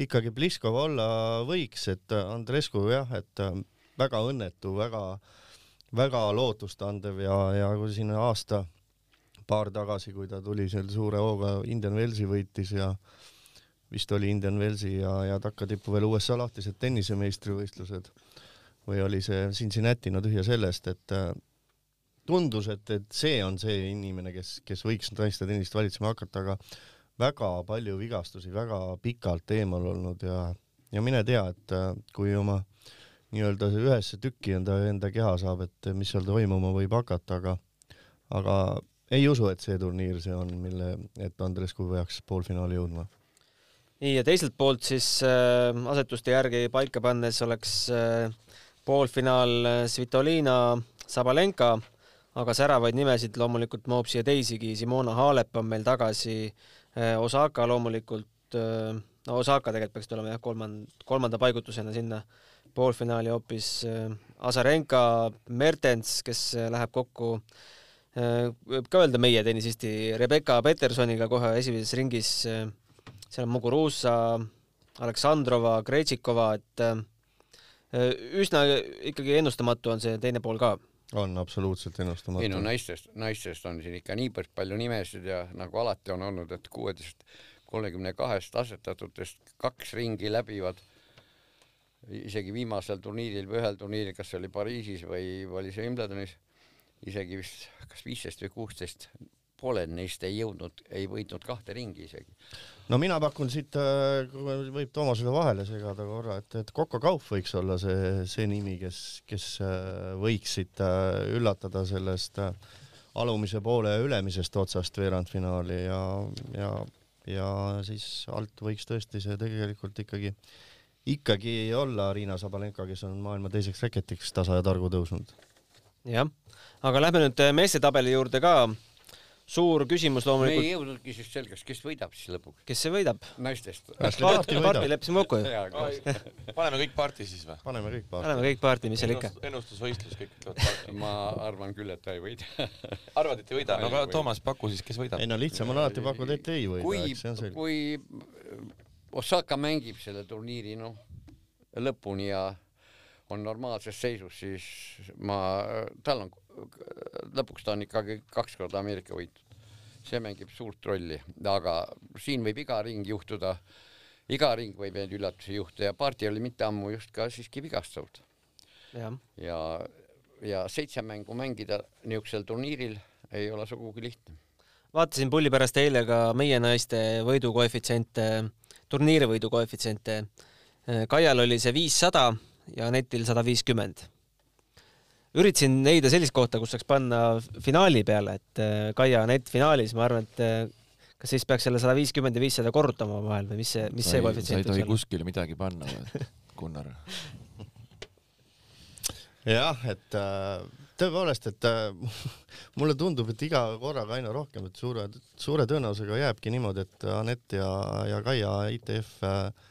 Speaker 4: ikkagi Pliskov olla võiks, et Andrescu jah, et väga õnnetu, väga, väga lootustandev ja, ja kui siin aasta paar tagasi, kui ta tuli seal suure hooga Indian Wellsi võitis ja vist oli Indian Wellsi ja, ja takkatippu veel USA lahtised tennisemeistrivõistlused või oli see Cincinnati, no tühja sellest, et äh, tundus, et, et see on see inimene, kes, kes võiks naiste tennist valitsema hakata, aga väga palju vigastusi, väga pikalt eemal olnud ja, ja mine tea, et äh, kui oma nii-öelda ühesse tükki enda, enda keha saab, et mis seal toimuma võib hakata, aga, aga ei usu, et see turniir see on, mille, et Andrescu peaks poolfinaali jõudma.
Speaker 1: nii ja teiselt poolt siis äh, asetuste järgi paika pannes oleks äh, poolfinaal äh, Svitolina, Sabalenka, aga säravaid nimesid loomulikult mahub siia teisigi, Simona Halep on meil tagasi äh,, Osaka loomulikult äh,, no Osaka tegelikult peaks tulema jah, kolmand-, kolmanda paigutusena sinna äh, poolfinaali hoopis äh, Azarenka, Mertens, kes äh, läheb kokku äh, võib ka öelda meie tennisisti Rebecca Petersoniga kohe esimeses ringis. seal on Muguruza, Aleksandrova, Krejtšikova, et üsna ikkagi ennustamatu on see teine pool ka
Speaker 4: on absoluutselt ennustamatu.
Speaker 3: ei no naistest, naistest on siin ikka niivõrd palju nimesid ja nagu alati on olnud, et kuueteist, kolmekümne kahest asetatutest kaks ringi läbivad isegi viimasel turniiril või ühel turniiril, kas see oli Pariisis või oli see Wimbledonis, isegi vist kas viisteist või kuusteist, pooled neist ei jõudnud, ei võitnud kahte ringi isegi.
Speaker 4: no mina pakun siit, äh, võib Toomasele vahele segada korra, et, et Coco Kauf võiks olla see, see nimi, kes, kes äh, võiks siit äh, üllatada sellest alumise poole ülemisest otsast veerandfinaali ja, ja, ja siis alt võiks tõesti see tegelikult ikkagi ikkagi olla Riina Sabalenka, kes on maailma teiseks reketiks tasa ja targu tõusnud.
Speaker 1: jah, aga lähme nüüd äh, meeste tabeli juurde ka. suur küsimus loomulikult.
Speaker 3: me ei jõudnudki siis selgeks, kes võidab siis lõpuks.
Speaker 1: kes see võidab?
Speaker 3: naistest.
Speaker 1: parti leppisime kokku ju.
Speaker 2: paneme kõik parti siis või?
Speaker 4: paneme kõik parti.
Speaker 1: paneme kõik parti, mis seal ikka.
Speaker 2: ennustusvõistlus, kõik ütlevad parti.
Speaker 3: ma arvan küll, et ta ei võida
Speaker 2: arvad, et ei võida? no aga Toomas, paku siis, kes võidab?
Speaker 4: ei no lihtsam on alati pakkuda, et ei võida, eks see on selge.
Speaker 3: kui Osaka mängib selle turniiri noh lõpuni ja on normaalses seisus, siis ma, tal on, lõpuks ta on ikkagi kaks korda Ameerika võitnud. see mängib suurt rolli, aga siin võib iga ring juhtuda iga ring võib neid üllatusi juhtuda ja Paarti oli mitte ammu just ka siiski vigastatud
Speaker 1: jah,
Speaker 3: ja, ja seitse mängu mängida niisugusel turniiril ei ole sugugi lihtne.
Speaker 1: vaatasin pulli pärast eile ka meie naiste võidukoefitsiente, turniiri võidukoefitsiente. Kaial oli see viissada ja Netil sada viiskümmend. üritasin leida sellist kohta, kus saaks panna finaali peale, et äh, Kaia Anett finaalis, ma arvan, et kas siis peaks selle sada viiskümmend ja viissada korrutama omavahel või mis see, mis see
Speaker 2: sa ei
Speaker 1: koefitsient
Speaker 2: tohi kuskile midagi panna, Gunnar.
Speaker 4: jah, et äh, tõepoolest, et äh, mulle tundub, et iga korraga aina rohkem, et suure, suure tõenäosusega jääbki niimoodi, et Anett ja, ja Kaia ITF äh,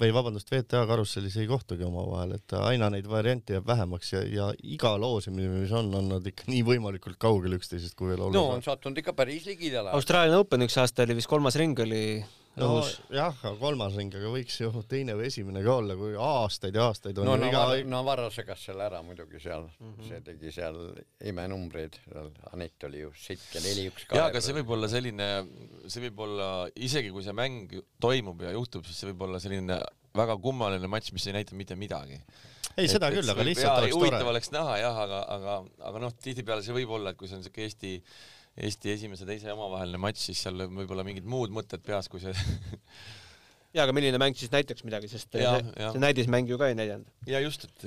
Speaker 4: või vabandust, VTA karussellis ei kohtugi omavahel, et aina neid variante jääb vähemaks ja, ja iga loosimine, mis on, on nad ikka nii võimalikult kaugel üksteisest, kui veel olla
Speaker 3: no on sattunud ikka päris ligidale.
Speaker 1: Austraalia Open üks aasta oli vist kolmas ring oli
Speaker 4: no
Speaker 1: õhus.
Speaker 4: jah, aga kolmas ring, aga võiks ju teine või esimene ka olla, kui aastaid ja aastaid on
Speaker 3: no
Speaker 4: ju iga
Speaker 3: Navarro, Navarro segas selle ära muidugi seal mm, -hmm. see tegi seal imenumbreid, Anett oli ju seitse, neli, üks,
Speaker 2: jaa, aga see võib olla selline, see võib olla, isegi kui see mäng toimub ja juhtub, siis see võib olla selline väga kummaline matš, mis ei näita mitte midagi.
Speaker 4: ei, seda küll, aga lihtsalt oleks
Speaker 2: huvitav
Speaker 4: tore.
Speaker 2: oleks näha jah, aga, aga, aga noh, tihtipeale see võib olla, et kui see on siuke Eesti, Eesti esimese-teise omavaheline matš, siis seal võib olla mingid muud mõtted peas, kui see
Speaker 1: ja aga milline mäng siis näitaks midagi, sest
Speaker 2: Jah,
Speaker 1: see,
Speaker 2: jah.
Speaker 1: see näidismäng ju ka ei näidanud.
Speaker 2: ja just, et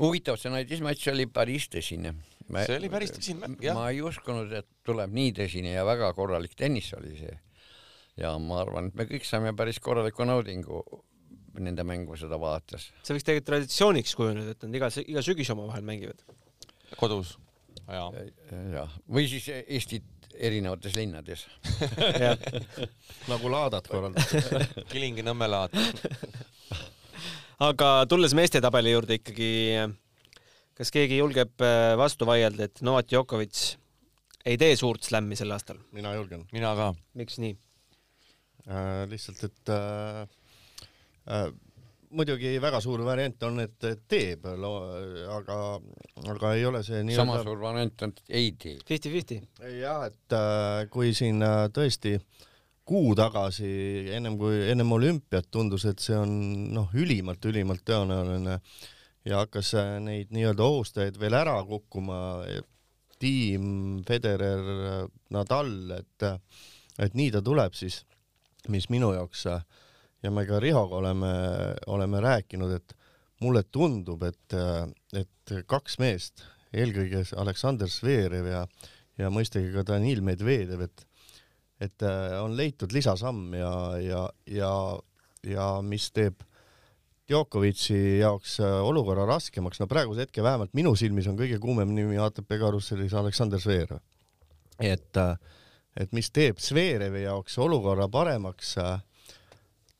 Speaker 3: huvitav, see näidismatš oli päris tõsine.
Speaker 2: see oli päris tõsine mäng, jah.
Speaker 3: ma ei uskunud, et tuleb nii tõsine ja väga korralik tennis oli see. ja ma arvan, et me kõik saime päris korraliku naudingu nende mängu seda vaadates.
Speaker 1: see võiks tegelikult traditsiooniks kujuneda, et nad iga, iga sügis omavahel mängivad.
Speaker 2: kodus. jaa.
Speaker 3: jah, või siis Eestit erinevates linnades.
Speaker 4: nagu laadat korraldada.
Speaker 2: Kilingi-Nõmme laad.
Speaker 1: aga tulles meeste tabeli juurde ikkagi, kas keegi julgeb äh, vastu vaielda, et Novak Djokovic ei tee suurt slämmi sel aastal?
Speaker 4: mina julgen
Speaker 2: mina ka.
Speaker 1: miks nii?
Speaker 4: äh,. lihtsalt, et äh, äh, muidugi väga suur variant on, et teeb, aga, aga ei ole see nii
Speaker 3: sama suur variant on, et ei tee.
Speaker 1: Fifty-fifty.
Speaker 4: jah, et äh, kui siin äh, tõesti kuu tagasi, ennem kui ennem olümpiat tundus, et see on noh, ülimalt-ülimalt tõenäoline ja hakkas äh, neid nii-öelda ohustajaid veel ära kukkuma, tiim, Federer, Nadal, et et nii ta tuleb siis, mis minu jaoks äh, ja me ka Rihoga oleme, oleme rääkinud, et mulle tundub, et, et kaks meest, eelkõige Aleksander Zverev ja ja mõistagi ka Danil Medvedev, et et äh, on leitud lisasamm ja, ja, ja, ja mis teeb Djokovic'i jaoks äh, olukorra raskemaks, no praeguse hetke vähemalt minu silmis on kõige kuumem nimi ATP karussellis Aleksander Zverev. et, et mis teeb Zverevi jaoks olukorra paremaks äh,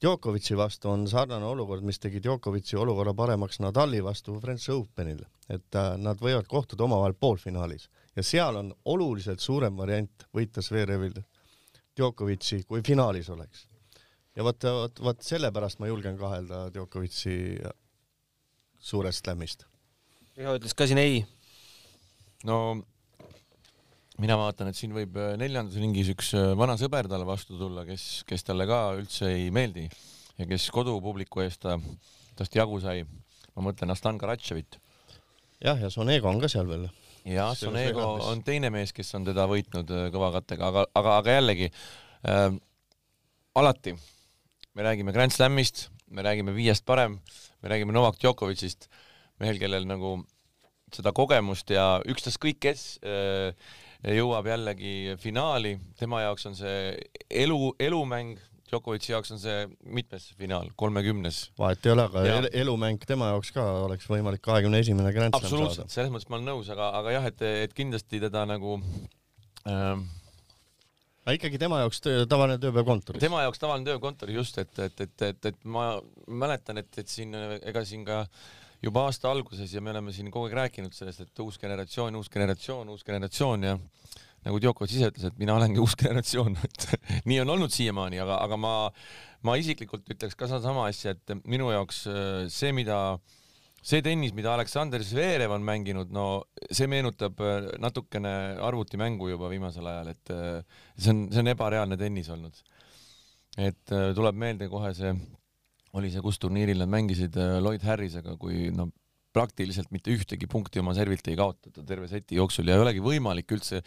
Speaker 4: Djokovic'i vastu on sarnane olukord, mis tegi Djokovic'i olukorra paremaks Nadali vastu French Openil, et äh, nad võivad kohtuda omavahel poolfinaalis ja seal on oluliselt suurem variant võita Zverevil Djokovic'i, kui finaalis oleks. ja vot, vot, vot sellepärast ma julgen kahelda Djokovic'i suurest slämmist.
Speaker 1: Riho ütles ka siin ei.
Speaker 2: no mina vaatan, et siin võib äh, neljandas ringis üks äh, vana sõber talle vastu tulla, kes, kes talle ka üldse ei meeldi ja kes kodupubliku eest ta, tast jagu sai. ma mõtlen Aslan Karatševit.
Speaker 4: jah, ja Sonego on ka seal veel.
Speaker 2: ja
Speaker 4: Selles
Speaker 2: Sonego on teine mees, kes on teda võitnud äh, kõva kattega, aga, aga, aga jällegi äh, alati me räägime Grand Slamist, me räägime viiest parem, me räägime Novak Djokovicist, mehel, kellel nagu seda kogemust ja ükstaskõik kes äh, jõuab jällegi finaali, tema jaoks on see elu, elumäng, Djokovic'i jaoks on see mitmes finaal, kolmekümnes.
Speaker 4: Vahet ei ole, aga el elumäng tema jaoks ka oleks võimalik kahekümne esimene Grand Slam saada.
Speaker 2: selles mõttes ma olen nõus, aga, aga jah, et, et kindlasti teda nagu ähm,
Speaker 4: aga ikkagi tema jaoks töö, tavaline tööpäev kontoris.
Speaker 2: tema jaoks tavaline töö kontoris just, et, et, et, et, et ma mäletan, et, et siin ega siin ka juba aasta alguses ja me oleme siin kogu aeg rääkinud sellest, et uus generatsioon, uus generatsioon, uus generatsioon ja nagu Djokovic ise ütles, et mina olengi uus generatsioon, et nii on olnud siiamaani, aga, aga ma, ma isiklikult ütleks ka sedasama asja, et minu jaoks äh, see, mida see tennis, mida Aleksander Zverev on mänginud, no see meenutab äh, natukene arvutimängu juba viimasel ajal, et äh, see on, see on ebareaalne tennis olnud. Et tuleb meelde kohe see, oli see, kus turniiril nad mängisid äh, Lloyd Harrisega, kui no praktiliselt mitte ühtegi punkti oma servilt ei kaotatud terve seti jooksul ja ei olegi võimalik üldse,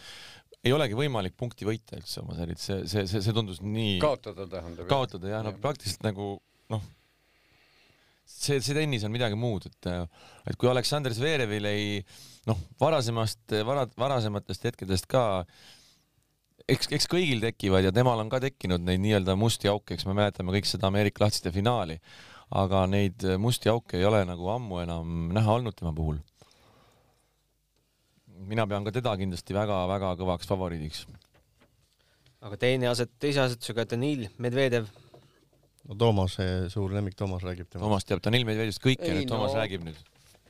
Speaker 2: ei olegi võimalik punkti võita üldse oma servilt, see, see, see, see tundus nii
Speaker 3: kaotada tähendab.
Speaker 2: kaotada jah, no praktiliselt nagu noh, see, see tennis on midagi muud, et, et kui Aleksandr Zverevil ei noh, varasemast, vara, varasematest hetkedest ka eks, eks kõigil tekivad ja temal on ka tekkinud neid nii-öelda musti auke, eks me mäletame kõik seda Ameerika lahtsite finaali, aga neid musti auke ei ole nagu ammu enam näha olnud tema puhul. mina pean ka teda kindlasti väga-väga kõvaks favoriidiks.
Speaker 1: aga teine aset, teise asetusega Danil Medvedev
Speaker 4: no Toomase suur lemmik Toomas räägib temast.
Speaker 2: Toomas teab Danil Medvedevist kõike, nüüd Toomas no, räägib nüüd.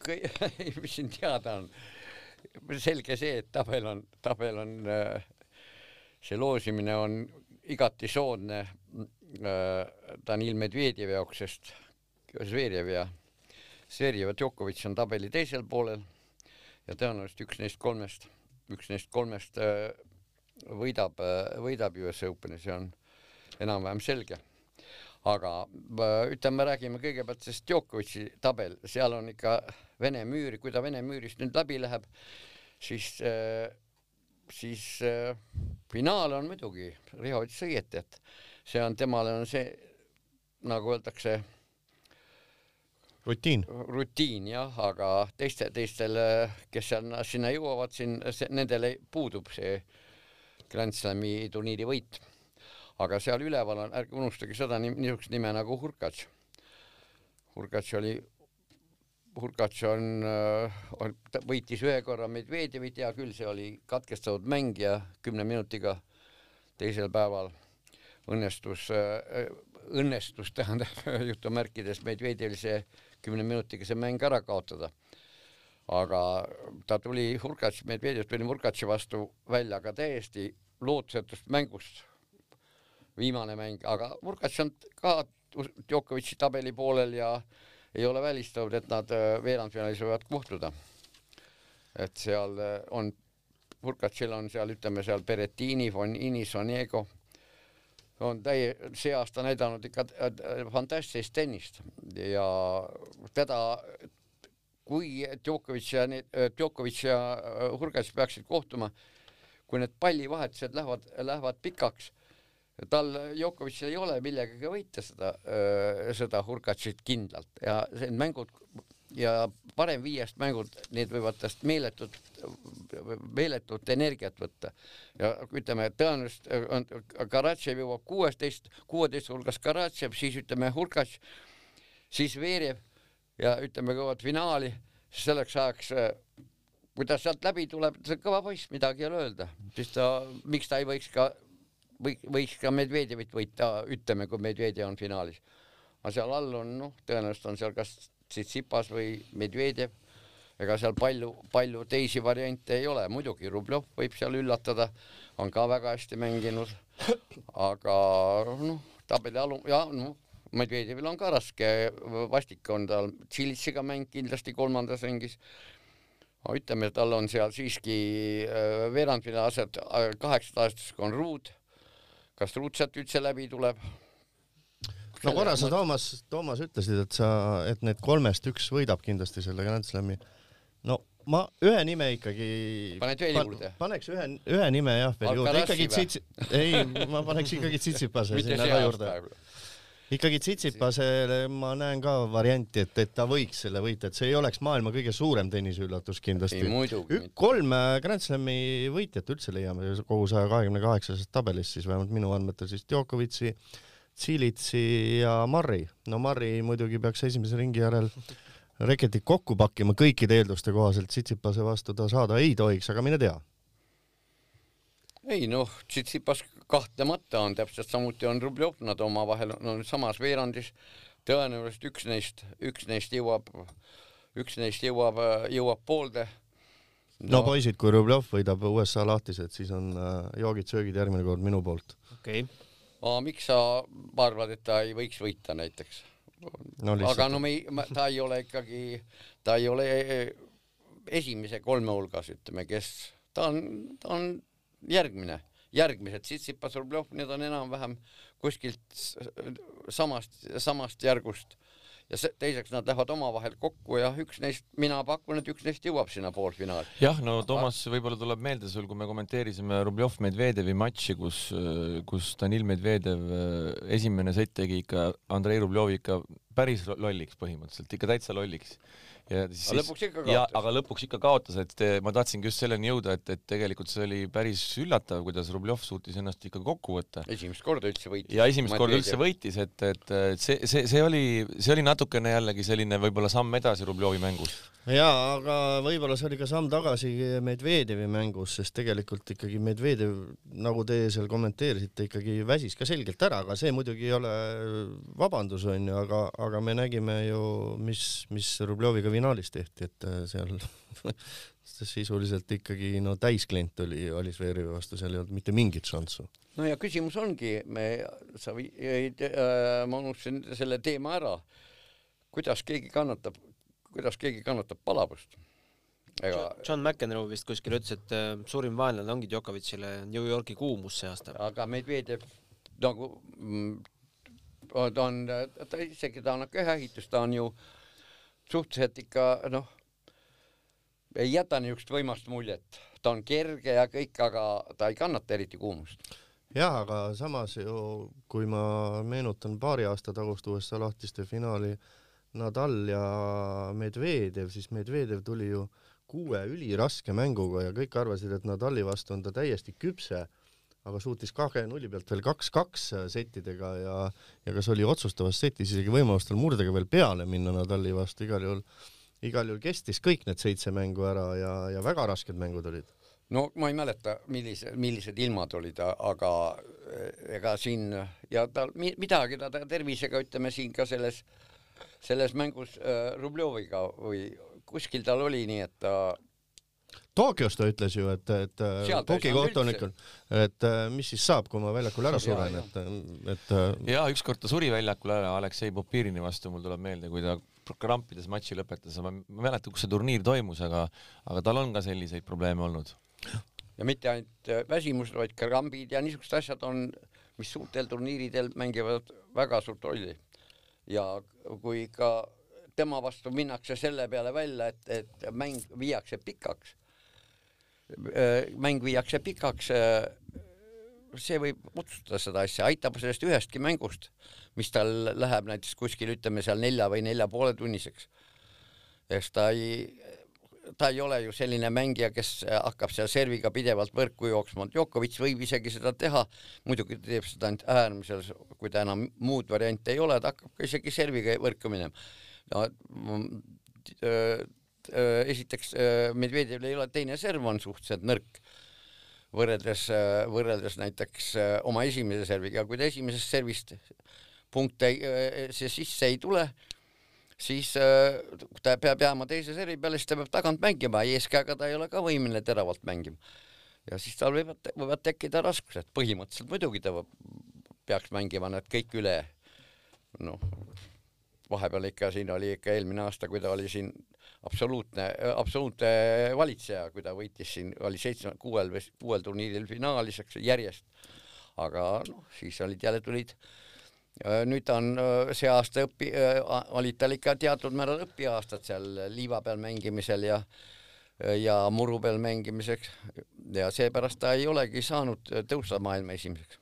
Speaker 3: mis siin teada on? selge see, et tabel on, tabel on, äh, see loosimine on igati soodne äh, Danil Medvedjevi jaoks, sest Zverev ja Zverev ja Djokovic on tabeli teisel poolel ja tõenäoliselt üks neist kolmest, üks neist kolmest äh, võidab, võidab US Openi, see on enam-vähem selge. Aga ütleme, räägime kõigepealt sellest Djokovic'i tabel, seal on ikka Vene müür, kui ta Vene müürist nüüd läbi läheb, siis, siis finaal on muidugi, Riho ütles õieti, et see on, temale on see, nagu öeldakse,
Speaker 4: rutiin.
Speaker 3: rutiin jah, aga teiste, teistel, kes seal sinna jõuavad, siin, nendel puudub see Grand Slami turniiri võit aga seal üleval on, ärge unustage seda niisugust nime nagu Hurkacz. Hurkacz oli, Hurkacz on, äh, võitis ühe korra Medvedjevit, hea küll, see oli katkestatud mäng ja kümne minutiga teisel päeval õnnestus, äh, õnnestus tähendab jutumärkides Medvedjevil see kümne minutiga see mäng ära kaotada. Aga ta tuli Hurkacz, Medvedjev tuli Hurkaczi vastu välja ka täiesti lootusetust mängust viimane mäng, aga Murkats on ka Djokovic'i tabeli poolel ja ei ole välistatud, et nad äh, veerandfinaalis võivad kohtuda. et seal äh, on, Murkatsil on seal, ütleme seal Berettini, Fonini, Soniego on täie, see aasta näidanud ikka äh, fantastilist tennist ja teda, kui Djokovic ja need, Djokovic ja Hurkats peaksid kohtuma, kui need pallivahetused lähevad, lähevad pikaks tal, Djokovicil ei ole millegagi võita seda, seda Hurkacit kindlalt ja need mängud ja parem viiest mängud, need võivad tast meeletut, meeletut energiat võtta. ja ütleme, tõenäoliselt on Karatšev jõuab kuuesteist, kuueteist hulgas Karatšev, siis ütleme Hurkac, siis Veerev ja ütleme, jõuavad finaali, selleks ajaks kui ta sealt läbi tuleb, see on kõva poiss, midagi ei ole öelda, siis ta, miks ta ei võiks ka või võiks ka Medvedjevit võita, ütleme, kui Medvedjev on finaalis. aga seal all on noh, tõenäoliselt on seal kas Tsitsipas või Medvedjev, ega seal palju, palju teisi variante ei ole, muidugi Rublev võib seal üllatada, on ka väga hästi mänginud, aga noh, tabeli alu- ja noh, Medvedjevil on ka raske, vastik on tal Tšilitsiga mäng kindlasti kolmandas ringis. Ütleme, tal on seal siiski äh, veerandfinaal aset äh, kaheksateistkümnes on Ruud kas Rutsat üldse läbi tuleb?
Speaker 4: no korra sa Toomas, Toomas ütlesid, et sa, et need kolmest üks võidab kindlasti selle Grand Slami. no ma ühe nime ikkagi
Speaker 3: paned veel juurde pan,?
Speaker 4: paneks ühe, ühe nime jah veel juurde, ikkagi Tsitsi-, ei, ma paneks ikkagi Tsitsipase sinna ka juurde ikkagi Tsitsipasele ma näen ka varianti, et, et ta võiks selle võita, et see ei oleks maailma kõige suurem tenniseüllatus kindlasti. kolm äh, Grand Slami võitjat üldse leiame kogu saja kahekümne kaheksasest tabelist siis vähemalt minu andmetel siis Djokovic'i, Zilitsi ja Marri. no Marri muidugi peaks esimese ringi järel reketid kokku pakkima kõikide eelduste kohaselt, Tsitsipase vastu ta saada ei tohiks, aga mine tea
Speaker 3: ei noh, Tsitsipas kahtlemata on täpselt samuti on Rublev, nad omavahel on samas veerandis. tõenäoliselt üks neist, üks neist jõuab, üks neist jõuab, jõuab poolde
Speaker 4: no, no poisid, kui Rublev võidab USA lahtised, siis on äh, joogid-söögid järgmine kord minu poolt.
Speaker 1: okei okay..
Speaker 3: aga miks sa arvad, et ta ei võiks võita näiteks no,? aga no me ei, ta ei ole ikkagi, ta ei ole eh, esimese kolme hulgas, ütleme, kes, ta on, ta on järgmine, järgmised Tsitsipas, Rublev, need on enam-vähem kuskilt samast, samast järgust ja see, teiseks nad lähevad omavahel kokku ja üks neist, mina pakun, et üks neist jõuab sinna poolfinaali.
Speaker 2: jah, no Toomas, võib-olla tuleb meelde sul, kui me kommenteerisime Rublev-Medvedevi matši, kus, kus Danil Medvedev esimene sett tegi ikka Andrei Rublevi ikka päris lolliks põhimõtteliselt, ikka täitsa lolliks
Speaker 3: ja siis aga lõpuks ikka
Speaker 2: kaotas. aga lõpuks ikka kaotas, et ma tahtsingi just selleni jõuda, et, et tegelikult see oli päris üllatav, kuidas Rublev suutis ennast ikka kokku võtta.
Speaker 3: esimest korda üldse võitis.
Speaker 2: ja esimest korda üldse võitis, et, et see, see, see oli, see oli natukene jällegi selline võib-olla samm edasi Rublevi mängus.
Speaker 4: jaa, aga võib-olla see oli ka samm tagasi Medvedevi mängus, sest tegelikult ikkagi Medvedev, nagu te seal kommenteerisite, ikkagi väsis ka selgelt ära, aga see muidugi ei ole vabandus, onju, aga, aga me nägime ju, mis, mis Rubleviga finaalis tehti, et äh, seal sisuliselt ikkagi no täisklient oli, Zverevi vastu, seal ei olnud mitte mingit šanssu.
Speaker 3: no ja küsimus ongi, me, sa jäid äh,, ma unustasin selle teema ära. kuidas keegi kannatab, kuidas keegi kannatab palavust?
Speaker 1: ega John McEnroe vist kuskil ütles, et äh, suurim vaenlane ongi Djokovicile New Yorgi kuumus see aasta.
Speaker 3: aga Medvedev nagu mm, ta on, ta isegi ta on köhaehitus, ta on ju suhteliselt ikka noh, ei jäta niisugust võimast muljet, ta on kerge ja kõik, aga ta ei kannata eriti kuumust.
Speaker 4: jah, aga samas ju, kui ma meenutan paari aasta tagust USA lahtiste finaali Nadal ja Medvedev, siis Medvedev tuli ju kuue üliraske mänguga ja kõik arvasid, et Nadali vastu on ta täiesti küpse aga suutis kahe nulli pealt veel kaks-kaks settidega ja, ja kas oli otsustavas setis isegi võimalus tal murdega veel peale minna Nadali vastu, igal juhul, igal juhul kestis kõik need seitse mängu ära ja, ja väga rasked mängud olid.
Speaker 3: no ma ei mäleta, millise, millised ilmad olid, aga eh, ega siin ja tal midagi ta tervisega, ütleme siin ka selles, selles mängus äh, Rubleviga või kuskil tal oli nii, et ta
Speaker 4: Tokyos ta ütles ju, et, et tugikohtunikul, et äh, mis siis saab, kui ma väljakul ära suren, et, et.
Speaker 2: Äh, ja ükskord ta suri väljakul ära Aleksei Popirini vastu, mul tuleb meelde, kui ta krampides matši lõpetas, ma ei mäleta, kus see turniir toimus, aga, aga tal on ka selliseid probleeme olnud.
Speaker 3: ja mitte ainult äh, väsimus, vaid ka krambid ja niisugused asjad on, mis suurtel turniiridel mängivad väga suurt rolli. ja kui ka tema vastu minnakse selle peale välja, et, et mäng viiakse pikaks Äh, mäng viiakse pikaks, äh, see võib otsustada seda asja, aitab sellest ühestki mängust, mis tal läheb näiteks kuskil ütleme seal nelja või nelja poole tunniseks. eks ta ei, ta ei ole ju selline mängija, kes hakkab seal serviga pidevalt võrku jooksma, Djokovic võib isegi seda teha, muidugi teeb seda ainult äärmisel, kui ta enam muud varianti ei ole, ta hakkab ka isegi serviga võrku minema. no äh, Äh, esiteks äh, Medvedjevil ei ole teine serv on suhteliselt nõrk võrreldes, äh, võrreldes näiteks oma esimese serviga, kui ta esimesest servist punkte see sisse ei tule, siis ta peab jääma teise servi peale, siis ta peab tagant mängima, eeskäega ta ei ole ka võimeline teravalt mängima. ja siis tal võivad, võivad tekkida raskused, põhimõtteliselt muidugi ta peaks mängima need kõik üle, noh, vahepeal ikka siin oli ikka eelmine aasta, kui ta oli siin absoluutne, absoluutne valitseja, kui ta võitis siin, oli seitsme, kuuel või kuuel turniiril finaalis, eks järjest. aga noh, siis olid jälle tulid. nüüd on see aasta õpi-, olid tal ikka teatud määral õpiaastad seal liiva peal mängimisel ja ja muru peal mängimiseks ja seepärast ta ei olegi saanud tõusta maailma esimeseks.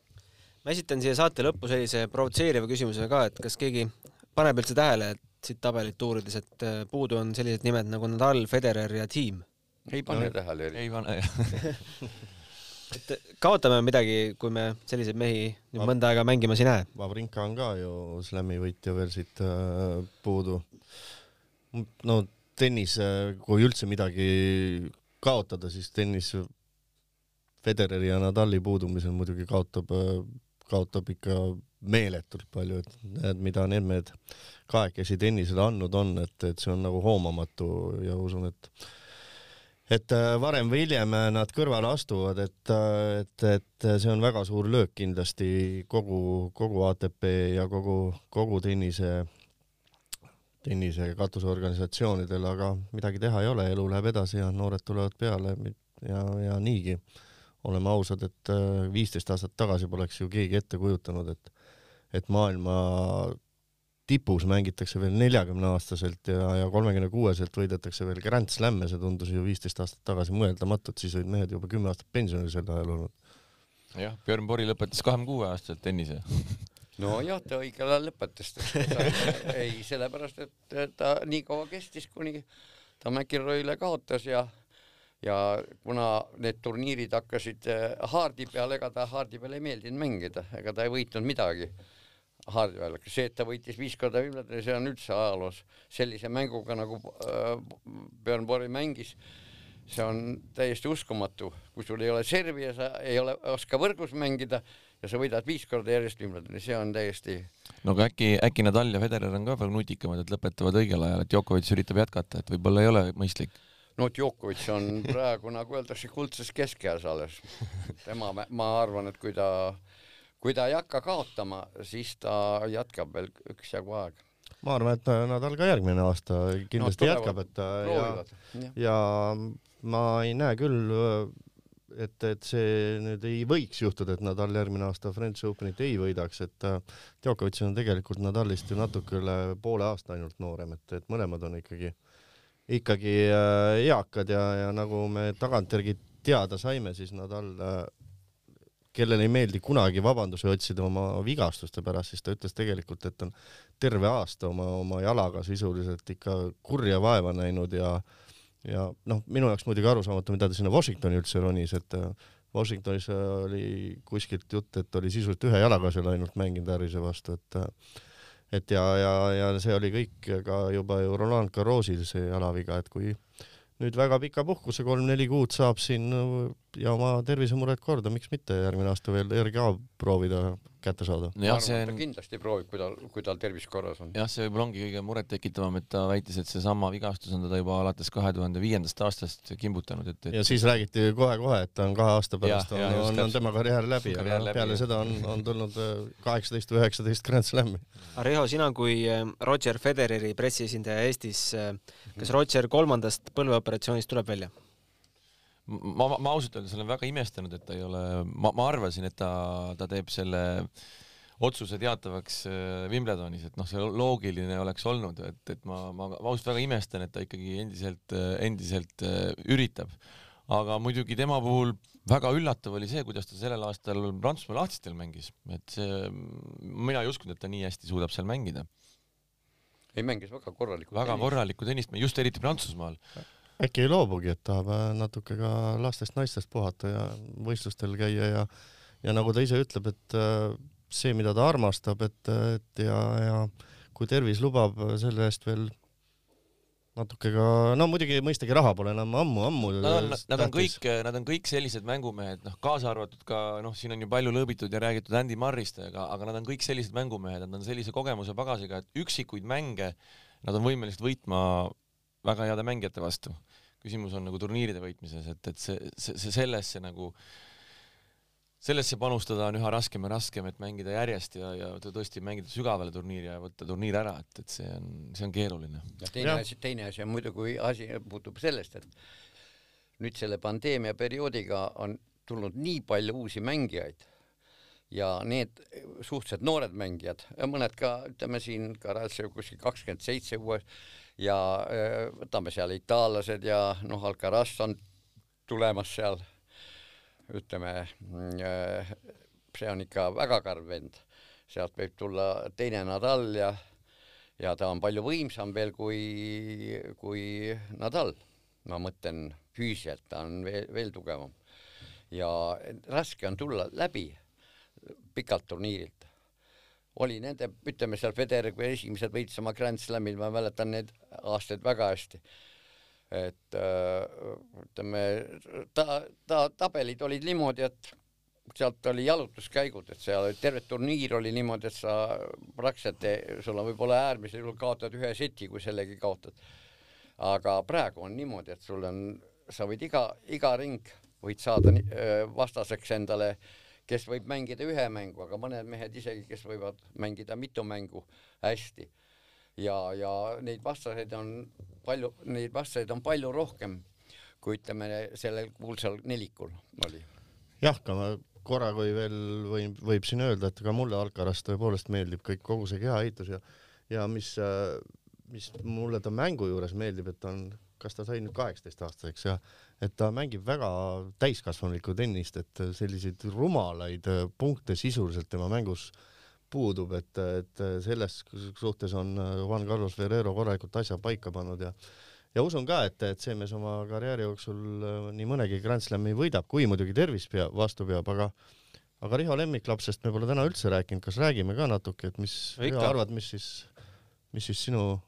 Speaker 1: ma esitan siia saate lõppu sellise provotseeriva küsimuse ka, et kas keegi paneb üldse tähele, et siit tabelit uurides, et äh, puudu on sellised nimed nagu Nadal, Federer ja Tiim.
Speaker 3: ei pane no, tähele.
Speaker 2: ei pane jah
Speaker 1: et äh, kaotame midagi, kui me selliseid mehi nüüd mõnda aega mängimas ei näe.
Speaker 4: Vavrinka on ka ju slam'i võitja veel siit äh, puudu. no tennis, äh, kui üldse midagi kaotada, siis tennis Federeri ja Nadali puudumisel muidugi kaotab, kaotab ikka meeletult palju, et näed, mida need mehed kahekesi tennisele andnud on, et, et see on nagu hoomamatu ja usun, et et äh, varem või hiljem äh, nad kõrvale astuvad, et, äh, et, et see on väga suur löök kindlasti kogu, kogu ATP ja kogu, kogu tennise, tennise katusorganisatsioonidele, aga midagi teha ei ole, elu läheb edasi ja noored tulevad peale ja, ja niigi. Oleme ausad, et viisteist aastat tagasi poleks ju keegi ette kujutanud, et, et maailma tipus mängitakse veel neljakümne aastaselt ja, ja kolmekümne kuueselt võidetakse veel Grand Slam'e, see tundus ju viisteist aastat tagasi mõeldamatut, siis olid mehed juba kümme aastat pensionil sel ajal olnud.
Speaker 2: jah, Björn Borg lõpetas kahekümne kuue aastaselt tennise
Speaker 3: nojah, ta õigel ajal lõpetas ei, sellepärast et ta nii kaua kestis, kuni ta McIlroyle kaotas ja ja kuna need turniirid hakkasid haardi peal, ega ta haardi peal ei meeldinud mängida, ega ta ei võitnud midagi haardi peal, see, et ta võitis viis korda Wimbledoni, see on üldse ajaloos sellise mänguga nagu äh, Björn Borg mängis see on täiesti uskumatu, kui sul ei ole servi ja sa ei ole, oska võrgus mängida ja sa võidad viis korda järjest Wimbledoni, see on täiesti.
Speaker 2: no aga äkki, äkki Nadal ja Federer on ka veel nutikamad, et lõpetavad õigel ajal, et Djokovic üritab jätkata, et võib-olla ei ole mõistlik?
Speaker 3: no Djokovic on praegu nagu öeldakse, kuldses keskeas alles. tema, ma arvan, et kui ta, kui ta ei hakka kaotama, siis ta jätkab veel üksjagu aega
Speaker 4: ma arvan, et Nadal ka järgmine aasta kindlasti no, jätkab, et proovivad. ja, ja ma ei näe küll, et, et see nüüd ei võiks juhtuda, et Nadal järgmine aasta French Openit ei võidaks, et äh, Djokovic on tegelikult Nadalist ju natuke üle poole aasta ainult noorem, et, et mõlemad on ikkagi, ikkagi äh, eakad ja, ja nagu me tagantjärgi teada saime, siis Nadal äh, kellele ei meeldi kunagi vabandusi otsida oma vigastuste pärast, siis ta ütles tegelikult, et on terve aasta oma, oma jalaga sisuliselt ikka kurja vaeva näinud ja ja noh, minu jaoks muidugi arusaamatu, mida ta sinna Washingtoni üldse ronis, et äh, Washingtonis äh, oli kuskilt jutt, et oli sisuliselt ühe jalaga seal ainult mänginud Harrise vastu, et äh, et ja, ja, ja see oli kõik ka juba ju Roland Garrosil see jalaviga, et kui nüüd väga pika puhkuse, kolm-neli kuud saab siin ja oma tervisemured korda, miks mitte järgmine aasta veel RGA proovida kätte saada.
Speaker 3: ma arvan on..., kindlasti proovib, kui tal, kui tal tervis korras on.
Speaker 2: jah, see võib-olla ongi kõige murettekitavam, et ta väitis, et seesama vigastus on teda juba alates kahe tuhande viiendast aastast kimbutanud, et, et....
Speaker 4: ja siis räägiti kohe-kohe, et ta on kahe aasta pärast ja, on, on, on tema karjäär läbi, aga läbi, peale jah. seda on, on tulnud äh, kaheksateist või üheksateist Grand Slami.
Speaker 1: Riho, sina kui äh, Roger Federeri pressiesindaja Eestis, äh, kas Roger kolmandast põlveoperatsioonist tuleb välja?
Speaker 2: Ma, ma, ma ausalt öeldes olen väga imestanud, et ta ei ole, ma, ma arvasin, et ta, ta teeb selle otsuse teatavaks äh, Wimbledonis, et noh, see loogiline oleks olnud, et, et ma, ma ausalt väga imestan, et ta ikkagi endiselt, äh, endiselt äh, üritab. aga muidugi tema puhul väga üllatav oli see, kuidas ta sellel aastal Prantsusmaa lahtistel mängis, et see, mina ei uskunud, et ta nii hästi suudab seal mängida.
Speaker 3: ei, mängis väga korralikku
Speaker 2: väga tennist. korralikku tennist, just eriti Prantsusmaal
Speaker 4: äkki ei loobugi, et tahab äh, natuke ka lastest-naistest puhata ja võistlustel käia ja ja nagu ta ise ütleb, et äh, see, mida ta armastab, et, et ja, ja kui tervis lubab, selle eest veel natuke ka, no muidugi mõistagi raha pole enam ammu-ammu.
Speaker 2: Nad on, nad on kõik, nad on kõik sellised mängumehed, noh, kaasa arvatud ka noh, siin on ju palju lõõbitud ja räägitud Andy Marrist, aga, aga nad on kõik sellised mängumehed, nad on sellise kogemuse pagasiga, et üksikuid mänge nad on võimelised võitma väga heade mängijate vastu küsimus on nagu turniiride võitmises, et, et see, see, see sellesse nagu, sellesse panustada on üha raskem ja raskem, et mängida järjest ja, ja tõesti mängida sügavale turniiri ja võtta turniir ära, et, et see on, see on keeruline.
Speaker 3: ja teine ja. asi, teine asi on muidugi asi puutub sellest, et nüüd selle pandeemia perioodiga on tulnud nii palju uusi mängijaid ja need suhteliselt noored mängijad, mõned ka ütleme siin Karatsev kuskil kakskümmend seitse uues ja äh, võtame seal itaallased ja noh, Alcaraz on tulemas seal, ütleme, äh, see on ikka väga karm vend, sealt võib tulla teine Nadal ja ja ta on palju võimsam veel kui, kui Nadal. ma mõtlen füüsiliselt, ta on veel, veel tugevam. ja raske on tulla läbi pikalt turniirilt oli nende, ütleme seal Federer, kui esimesed võitsid oma Grand Slamil, ma mäletan neid aastaid väga hästi. et äh, ütleme, ta, ta tabelid olid niimoodi, et sealt oli jalutuskäigud, et seal terve turniir oli niimoodi, et sa praktiliselt, sul on võib-olla äärmisel juhul kaotad ühe seti, kui sellegi kaotad. aga praegu on niimoodi, et sul on, sa võid iga, iga ring võid saada äh, vastaseks endale äh, kes võib mängida ühe mängu, aga mõned mehed isegi, kes võivad mängida mitu mängu hästi. ja, ja neid vastaseid on palju, neid vastaseid on palju rohkem, kui ütleme sellel kuulsal nelikul oli
Speaker 4: jah, ka ma korra, kui veel võin, võib siin öelda, et ka mulle Alcaraz tõepoolest meeldib kõik, kogu see kehaehitus ja ja mis, mis mulle ta mängu juures meeldib, et on, kas ta sai nüüd kaheksateist aastaseks ja et ta mängib väga täiskasvanulikku tennist, et selliseid rumalaid punkte sisuliselt tema mängus puudub, et, et selles suhtes on Juan Carlos Ferrero korralikult asja paika pannud ja ja usun ka, et, et see mees oma karjääri jooksul nii mõnegi Grand Slami võidab, kui muidugi tervis peab, vastu peab, aga aga Riho lemmiklapsest me pole täna üldse rääkinud, kas räägime ka natuke, et mis Riho arvad, mis siis, mis siis sinu,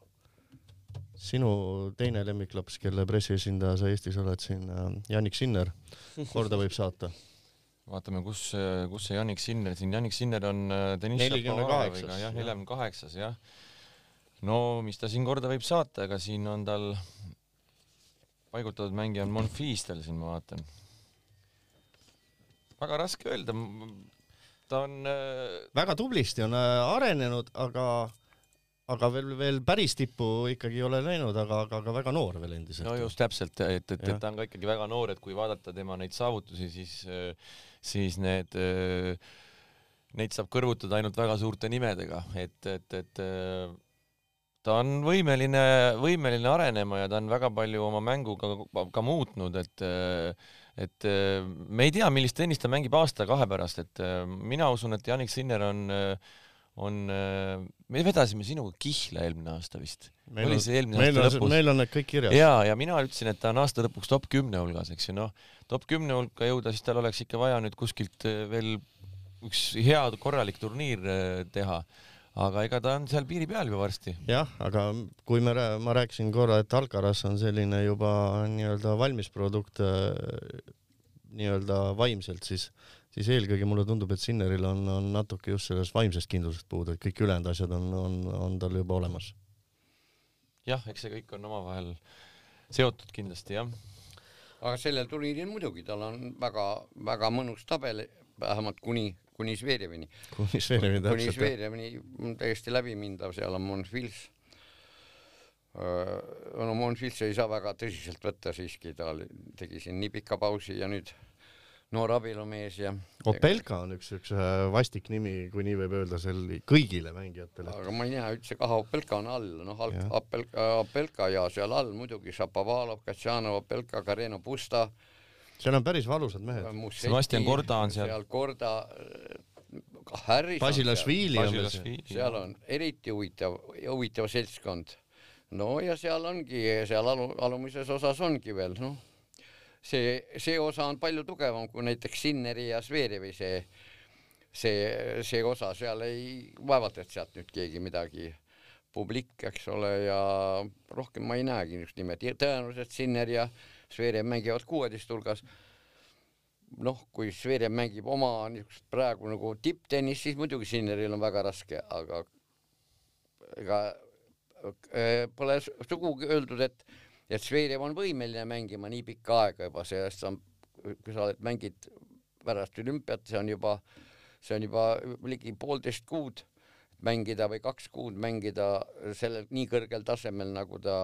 Speaker 4: sinu teine lemmiklaps, kelle pressiesindaja sa Eestis oled siin, äh, Janik Sinner, korda võib saata?
Speaker 2: vaatame, kus, kus see Janik Sinner siin, Janik Sinner on äh, Deniss Šapovaroviga jah, neljakümne kaheksas jah. no mis ta siin korda võib saata, ega siin on tal paigutatud mängija on Monfils tal siin, ma vaatan väga raske öelda. ta on äh...
Speaker 4: väga tublisti on arenenud, aga aga veel, veel päris tippu ikkagi ei ole läinud, aga, aga, aga väga noor veel endiselt.
Speaker 2: no just täpselt, et, et, et ta on ka ikkagi väga noor, et kui vaadata tema neid saavutusi, siis, siis need, neid saab kõrvutada ainult väga suurte nimedega, et, et, et ta on võimeline, võimeline arenema ja ta on väga palju oma mängu ka, ka muutnud, et et äh, me ei tea, millist tennist ta mängib aasta-kahe pärast, et äh, mina usun, et Janik Sinner on, äh, on, me vedasime sinuga kihla eelmine aasta vist.
Speaker 4: oli see eelmine aasta lõpus? meil on need kõik kirjas.
Speaker 2: ja, ja mina ütlesin, et ta on aasta lõpuks top kümne hulgas, eks ju, noh, top kümne hulka jõuda, siis tal oleks ikka vaja nüüd kuskilt veel üks hea korralik turniir teha aga ega ta on seal piiri peal juba varsti.
Speaker 4: jah, aga kui me, ma rääkisin korra, et Alcaraz on selline juba nii-öelda valmis produkt äh, nii-öelda vaimselt, siis, siis eelkõige mulle tundub, et Sinneril on, on natuke just sellest vaimsest kindlusest puudu, et kõik ülejäänud asjad on, on, on tal juba olemas.
Speaker 2: jah, eks see kõik on omavahel seotud kindlasti, jah.
Speaker 3: aga sellel turniiril muidugi, tal on väga-väga mõnus tabel, vähemalt kuni kuni Zverjevini.
Speaker 4: kuni Zverjevini täpselt.
Speaker 3: kuni Zverjevini täiesti läbimindav, seal on Monfils. no Monfils ei saa väga tõsiselt võtta siiski, ta tegi siin nii pika pausi ja nüüd noor abielumees ja.
Speaker 4: Opelka on üks, üks vastik nimi, kui nii võib öelda, sel kõigile mängijatele.
Speaker 3: aga ma ei näe üldse, kah Opelka on all, noh, Opelka, Opelka ja seal all muidugi Šapovalov, Katšanov, Opelka, Kareno Pusta
Speaker 4: seal on päris valusad mehed.
Speaker 2: Sebastian Korda on seal.
Speaker 3: seal Korda, Harris.
Speaker 4: Basilašvili on veel.
Speaker 3: seal on eriti huvitav, huvitav seltskond. no ja seal ongi, seal alu, alumises osas ongi veel, noh, see, see osa on palju tugevam kui näiteks Sinneri ja Zverevi see, see, see osa, seal ei, vaevalt, et sealt nüüd keegi midagi publik, eks ole, ja rohkem ma ei näegi niisugust nime, tõenäoliselt Sinner ja Zverev mängivad kuueteist hulgas. noh, kui Zverev mängib oma niisugust praegu nagu tipptennist, siis muidugi Sinneril on väga raske, aga ega äh, pole sugugi öeldud, et, et Zverev on võimeline mängima nii pikka aega juba, sellest on, kui sa oled, mängid pärast olümpiat, see on juba, see on juba ligi poolteist kuud mängida või kaks kuud mängida sellel nii kõrgel tasemel, nagu ta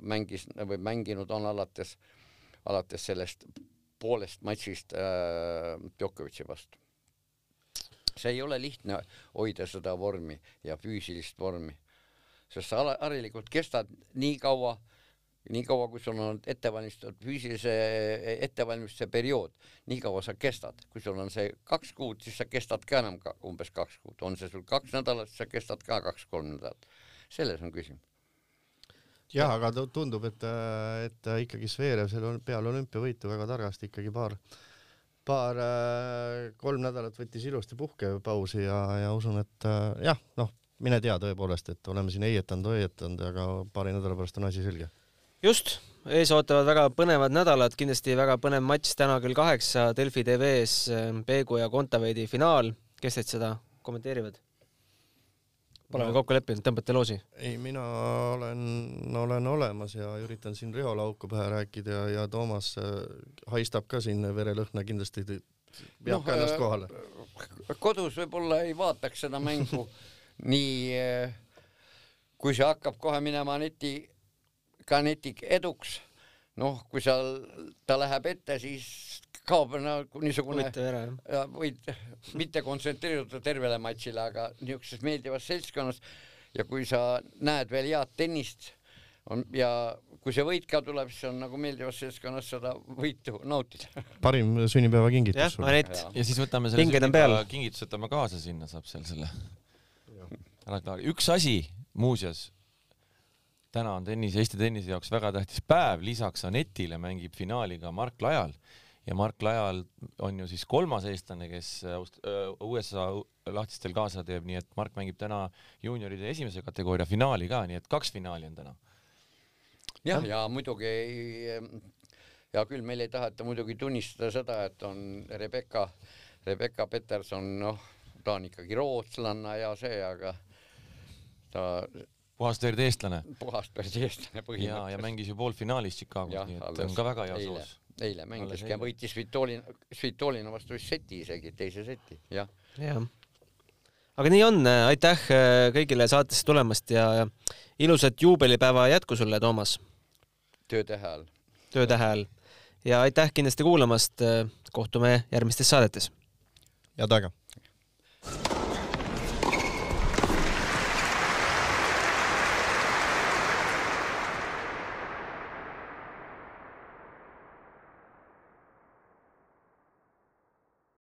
Speaker 3: mängis või mänginud on alates, alates sellest poolest matšist äh, Djokovic'i vastu. see ei ole lihtne hoida seda vormi ja füüsilist vormi, sest sa harilikult kestad nii kaua niikaua kui sul on ettevalmistatud füüsilise ettevalmistuse periood, niikaua sa kestad, kui sul on see kaks kuud, siis sa kestad ka enam ka umbes kaks kuud, on see sul kaks nädalat, sa kestad ka kaks-kolm nädalat. selles on küsimus.
Speaker 4: jah, aga tundub, et, et ikkagi Zverev seal peale olümpiavõitu väga targasti ikkagi paar, paar kolm nädalat võttis ilusti puhkepausi ja, ja usun, et jah, noh, mine tea tõepoolest, et oleme siin heietanud, hoiatanud, aga paari nädala pärast on asi selge
Speaker 1: just, ees ootavad väga põnevad nädalad, kindlasti väga põnev matš täna kell kaheksa Delfi tv-s, ehm, Peegu ja Kontaveidi finaal. kes teid seda kommenteerivad? Pole veel kokku leppinud, tõmbate loosi?
Speaker 4: ei, mina olen, olen olemas ja üritan siin Riho Lauku pähe rääkida ja, ja Toomas äh, haistab ka siin verelõhna kindlasti peab no, ka ennast äh, kohale.
Speaker 3: kodus võib-olla ei vaataks seda mängu nii, äh, kui see hakkab kohe minema neti ka neti eduks, noh, kui seal ta läheb ette, siis kaob nagu niisugune
Speaker 1: ära
Speaker 3: võid mitte kontsentreeruda tervele matšile, aga niisuguses meeldivas seltskonnas. Ja kui sa näed veel head tennist on ja kui see võit ka tuleb, siis on nagu meeldivas seltskonnas seda võitu nautida.
Speaker 4: parim sünnipäevakingitus
Speaker 1: jah, Anett.
Speaker 2: ja siis võtame selle
Speaker 1: Pinged on peal.
Speaker 2: kingituse võtame kaasa sinna, saab seal selle. Üks asi muuseas, täna on tennis, Eesti tennise jaoks väga tähtis päev, lisaks Anetile mängib finaali ka Mark Lajal ja Mark Lajal on ju siis kolmas eestlane, kes Aust- öö, USA lahtistel kaasa teeb, nii et Mark mängib täna juunioride esimese kategooria finaali ka, nii et kaks finaali on täna.
Speaker 3: jah, ja muidugi ei, hea küll, meil ei taheta muidugi tunnistada seda, et on Rebecca, Rebecca Peterson, noh, ta on ikkagi rootslanna ja see, aga ta
Speaker 2: puhast verd eestlane
Speaker 3: puhast päris eestlane
Speaker 2: ja, ja
Speaker 3: põhimõtteliselt.
Speaker 2: mängis ju poolfinaalis Chicagos, nii et
Speaker 3: alles
Speaker 2: on ka väga hea
Speaker 3: eile.
Speaker 2: soos.
Speaker 3: eile mängiski
Speaker 2: eile.
Speaker 3: ja võitis Svitolina, Svitolina vastu vist seti isegi, teise seti, jah.
Speaker 1: jah. aga nii on, aitäh äh, kõigile saatesse tulemast ja ja ilusat juubelipäeva jätku sulle, Toomas,
Speaker 3: töötähe all.
Speaker 1: töötähe all. ja aitäh kindlasti kuulamast, kohtume järgmistes saadetes.
Speaker 4: head aega!